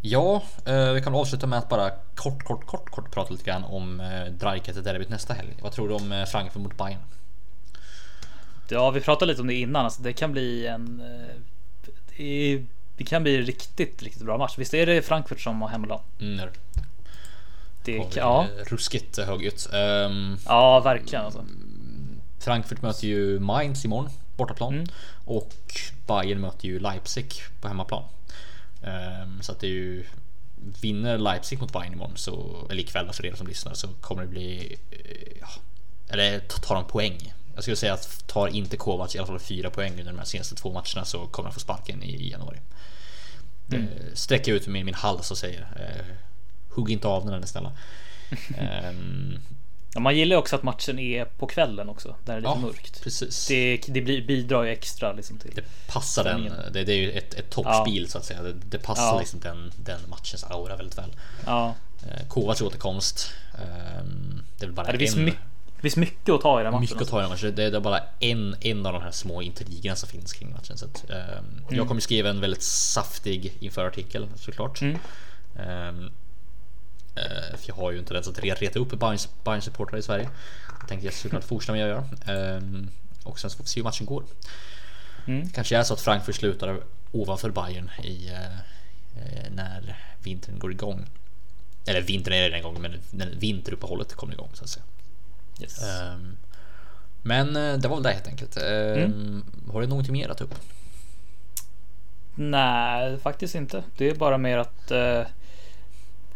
ja, eh, vi kan avsluta med att bara kort, kort, kort, kort prata lite grann om eh, Dreikete-derbyt nästa helg. Vad tror du om eh, Frankfurt mot Bayern? ja, vi pratade lite om det innan. Alltså, det kan bli en. eh, Det, det kan bli riktigt, riktigt bra match. Visst är det Frankfurt som har hemmaplan? Mm, Det, vi, ja, Ruskigt högljutt. Ehm, ja, verkligen alltså. Frankfurt möter ju Mainz imorgon, bortaplan. Mm. Och Bayern möter ju Leipzig på hemmaplan. Ehm, så att det är ju Vinner Leipzig mot Bayern imorgon så, eller ikväll för er som lyssnar så kommer det bli eh, ja, Eller tar de poäng? Jag skulle säga att tar inte Kovacs i alla fall fyra poäng under de här senaste två matcherna så kommer han få sparken i, januari. Mm. Eh, sträcker ut min, min hals och säger eh, Hugg inte av den är ni snälla. Ja, man gillar också att matchen är på kvällen också. Där det är lite ja, mörkt. precis. Det, det bidrar ju extra liksom till. Det passar den. Det, det är ju ett, ett toppspel så att säga. Det, det passar Ja. liksom den, den matchens aura väldigt väl. Ja, Eh, Kovacs återkomst. ehm, det är bara ja det, finns en, det finns mycket att ta i den matchen. mycket att ta i den matchen. Det är, bara en, en av de här små intrigerna som finns kring matchen. Så att, ehm, Jag kommer skriva en väldigt saftig införartikel såklart. Mm. Eh, för jag har ju inte den att re- reta upp Bayern supportrar i Sverige. Det tänkte jag såklart fortsätta med att göra. Ehm, och sen så får vi se hur matchen går. Mm. Kanske är så att Frankfurt slutar ovanför Bayern i eh, eh, när vintern går igång. Eller vintern är det den gången, men när vinteruppehållet kommer igång så att säga. Yes. Ehm, men eh, det var väl det helt enkelt. Ehm, Har du någonting mer att ta upp? Nej, faktiskt inte. Det är bara mer att eh,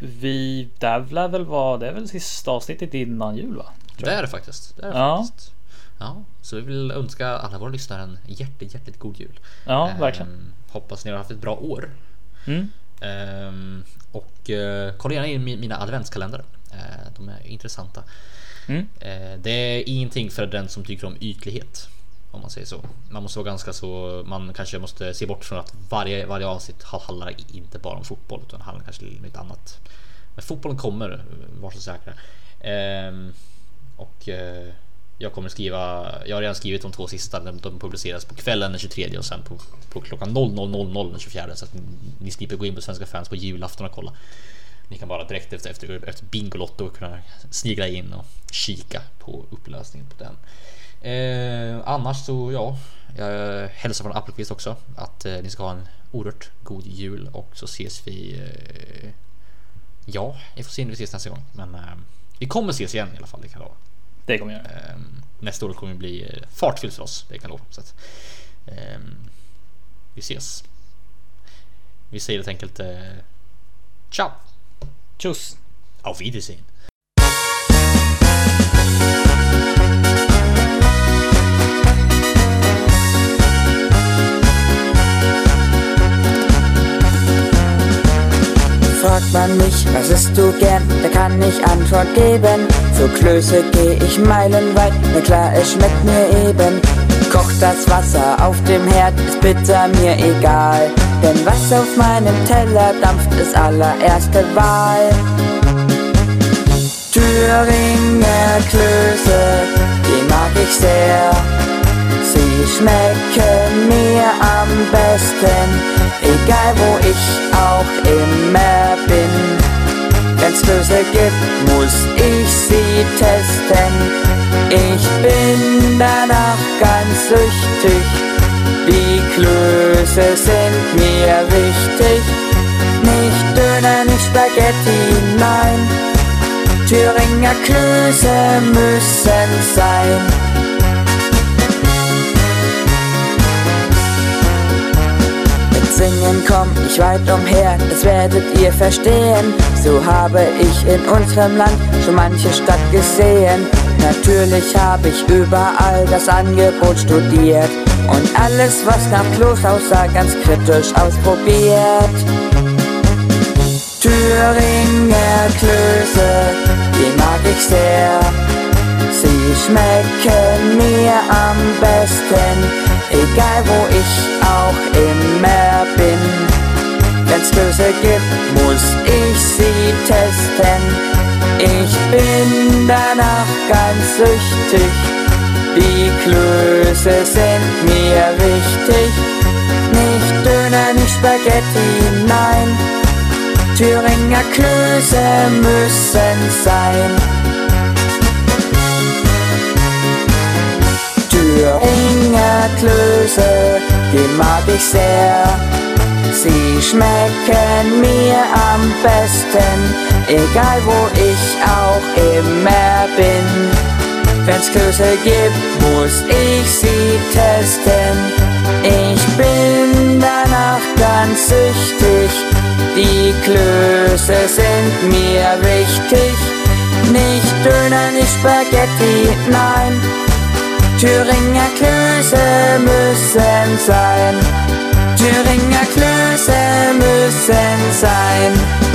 vi, där lär väl vara, det är väl sista avsnittet innan jul va? Det är det faktiskt. Det är det Ja. faktiskt. Ja, så vi vill önska alla våra lyssnare en hjärtligt, hjärtligt god jul. Ja, verkligen. Ehm, hoppas ni har haft ett bra år. Mm. Ehm, och eh, kolla gärna in mi- mina adventskalendrar. Eh, de är intressanta. Mm. Eh, det är ingenting för den som tycker om ytlighet. Om man säger så. Man måste vara ganska så. Man kanske måste se bort från att varje, varje avsnitt handlar inte bara om fotboll utan handlar kanske om lite annat. Men fotbollen kommer, var så säkra. Ehm, och eh, jag kommer skriva. Jag har redan skrivit de två sista. De, publiceras på kvällen den 23 och sen på, på klockan 00.00 den 24 så att ni, ni slipper gå in på Svenska fans på julafton och kolla. Ni kan bara direkt efter, efter, efter Bingolotto kunna snigla in och kika på upplösningen på den. Eh, annars så ja, jag hälsar från Appelqvist också att eh, ni ska ha en oerhört god jul och så ses vi. Eh, ja, vi får se när vi ses nästa gång, men eh, vi kommer ses igen i alla fall. Det kan jag lova. Det kommer jag göra. Eh, nästa år kommer bli eh, fartfyllt för oss. Det kan jag lova. Så att, vi ses. Vi säger helt enkelt ciao. Tjus! Auf Wiedersehen. Fragt man mich, was isst du gern, da kann ich Antwort geben. Für Klöße geh ich meilenweit, na klar, es schmeckt mir eben. Kocht das Wasser auf dem Herd, ist bitter mir egal. Denn was auf meinem Teller dampft, ist allererste Wahl. Thüringer Klöße, die mag ich sehr. Sie schmecken mir am besten, egal wo ich auch gibt, muss ich sie testen. Ich bin danach ganz süchtig. Die Klöße sind mir wichtig. Nicht Döner, nicht Spaghetti, nein. Thüringer Klöße müssen sein. Singen komm ich weit umher, das werdet ihr verstehen. So habe ich in unserem Land schon manche Stadt gesehen. Natürlich habe ich überall das Angebot studiert und alles, was nach Kloß aussah, ganz kritisch ausprobiert. Thüringer Klöße, die mag ich sehr. Sie schmecken mir am besten, egal wo ich auch immer bin. Wenn's Klöße gibt, muss ich sie testen. Ich bin danach ganz süchtig. Die Klöße sind mir wichtig. Nicht Döner, nicht Spaghetti, nein. Thüringer Klöße müssen sein. Thüringer Klöße, die mag ich sehr. Sie schmecken mir am besten, egal wo ich auch immer bin. Wenn's Klöße gibt, muss ich sie testen. Ich bin danach ganz süchtig. Die Klöße sind mir wichtig. Nicht Döner, nicht Spaghetti, nein. Thüringer Klöße müssen sein. Thüringer Klöße müssen sein.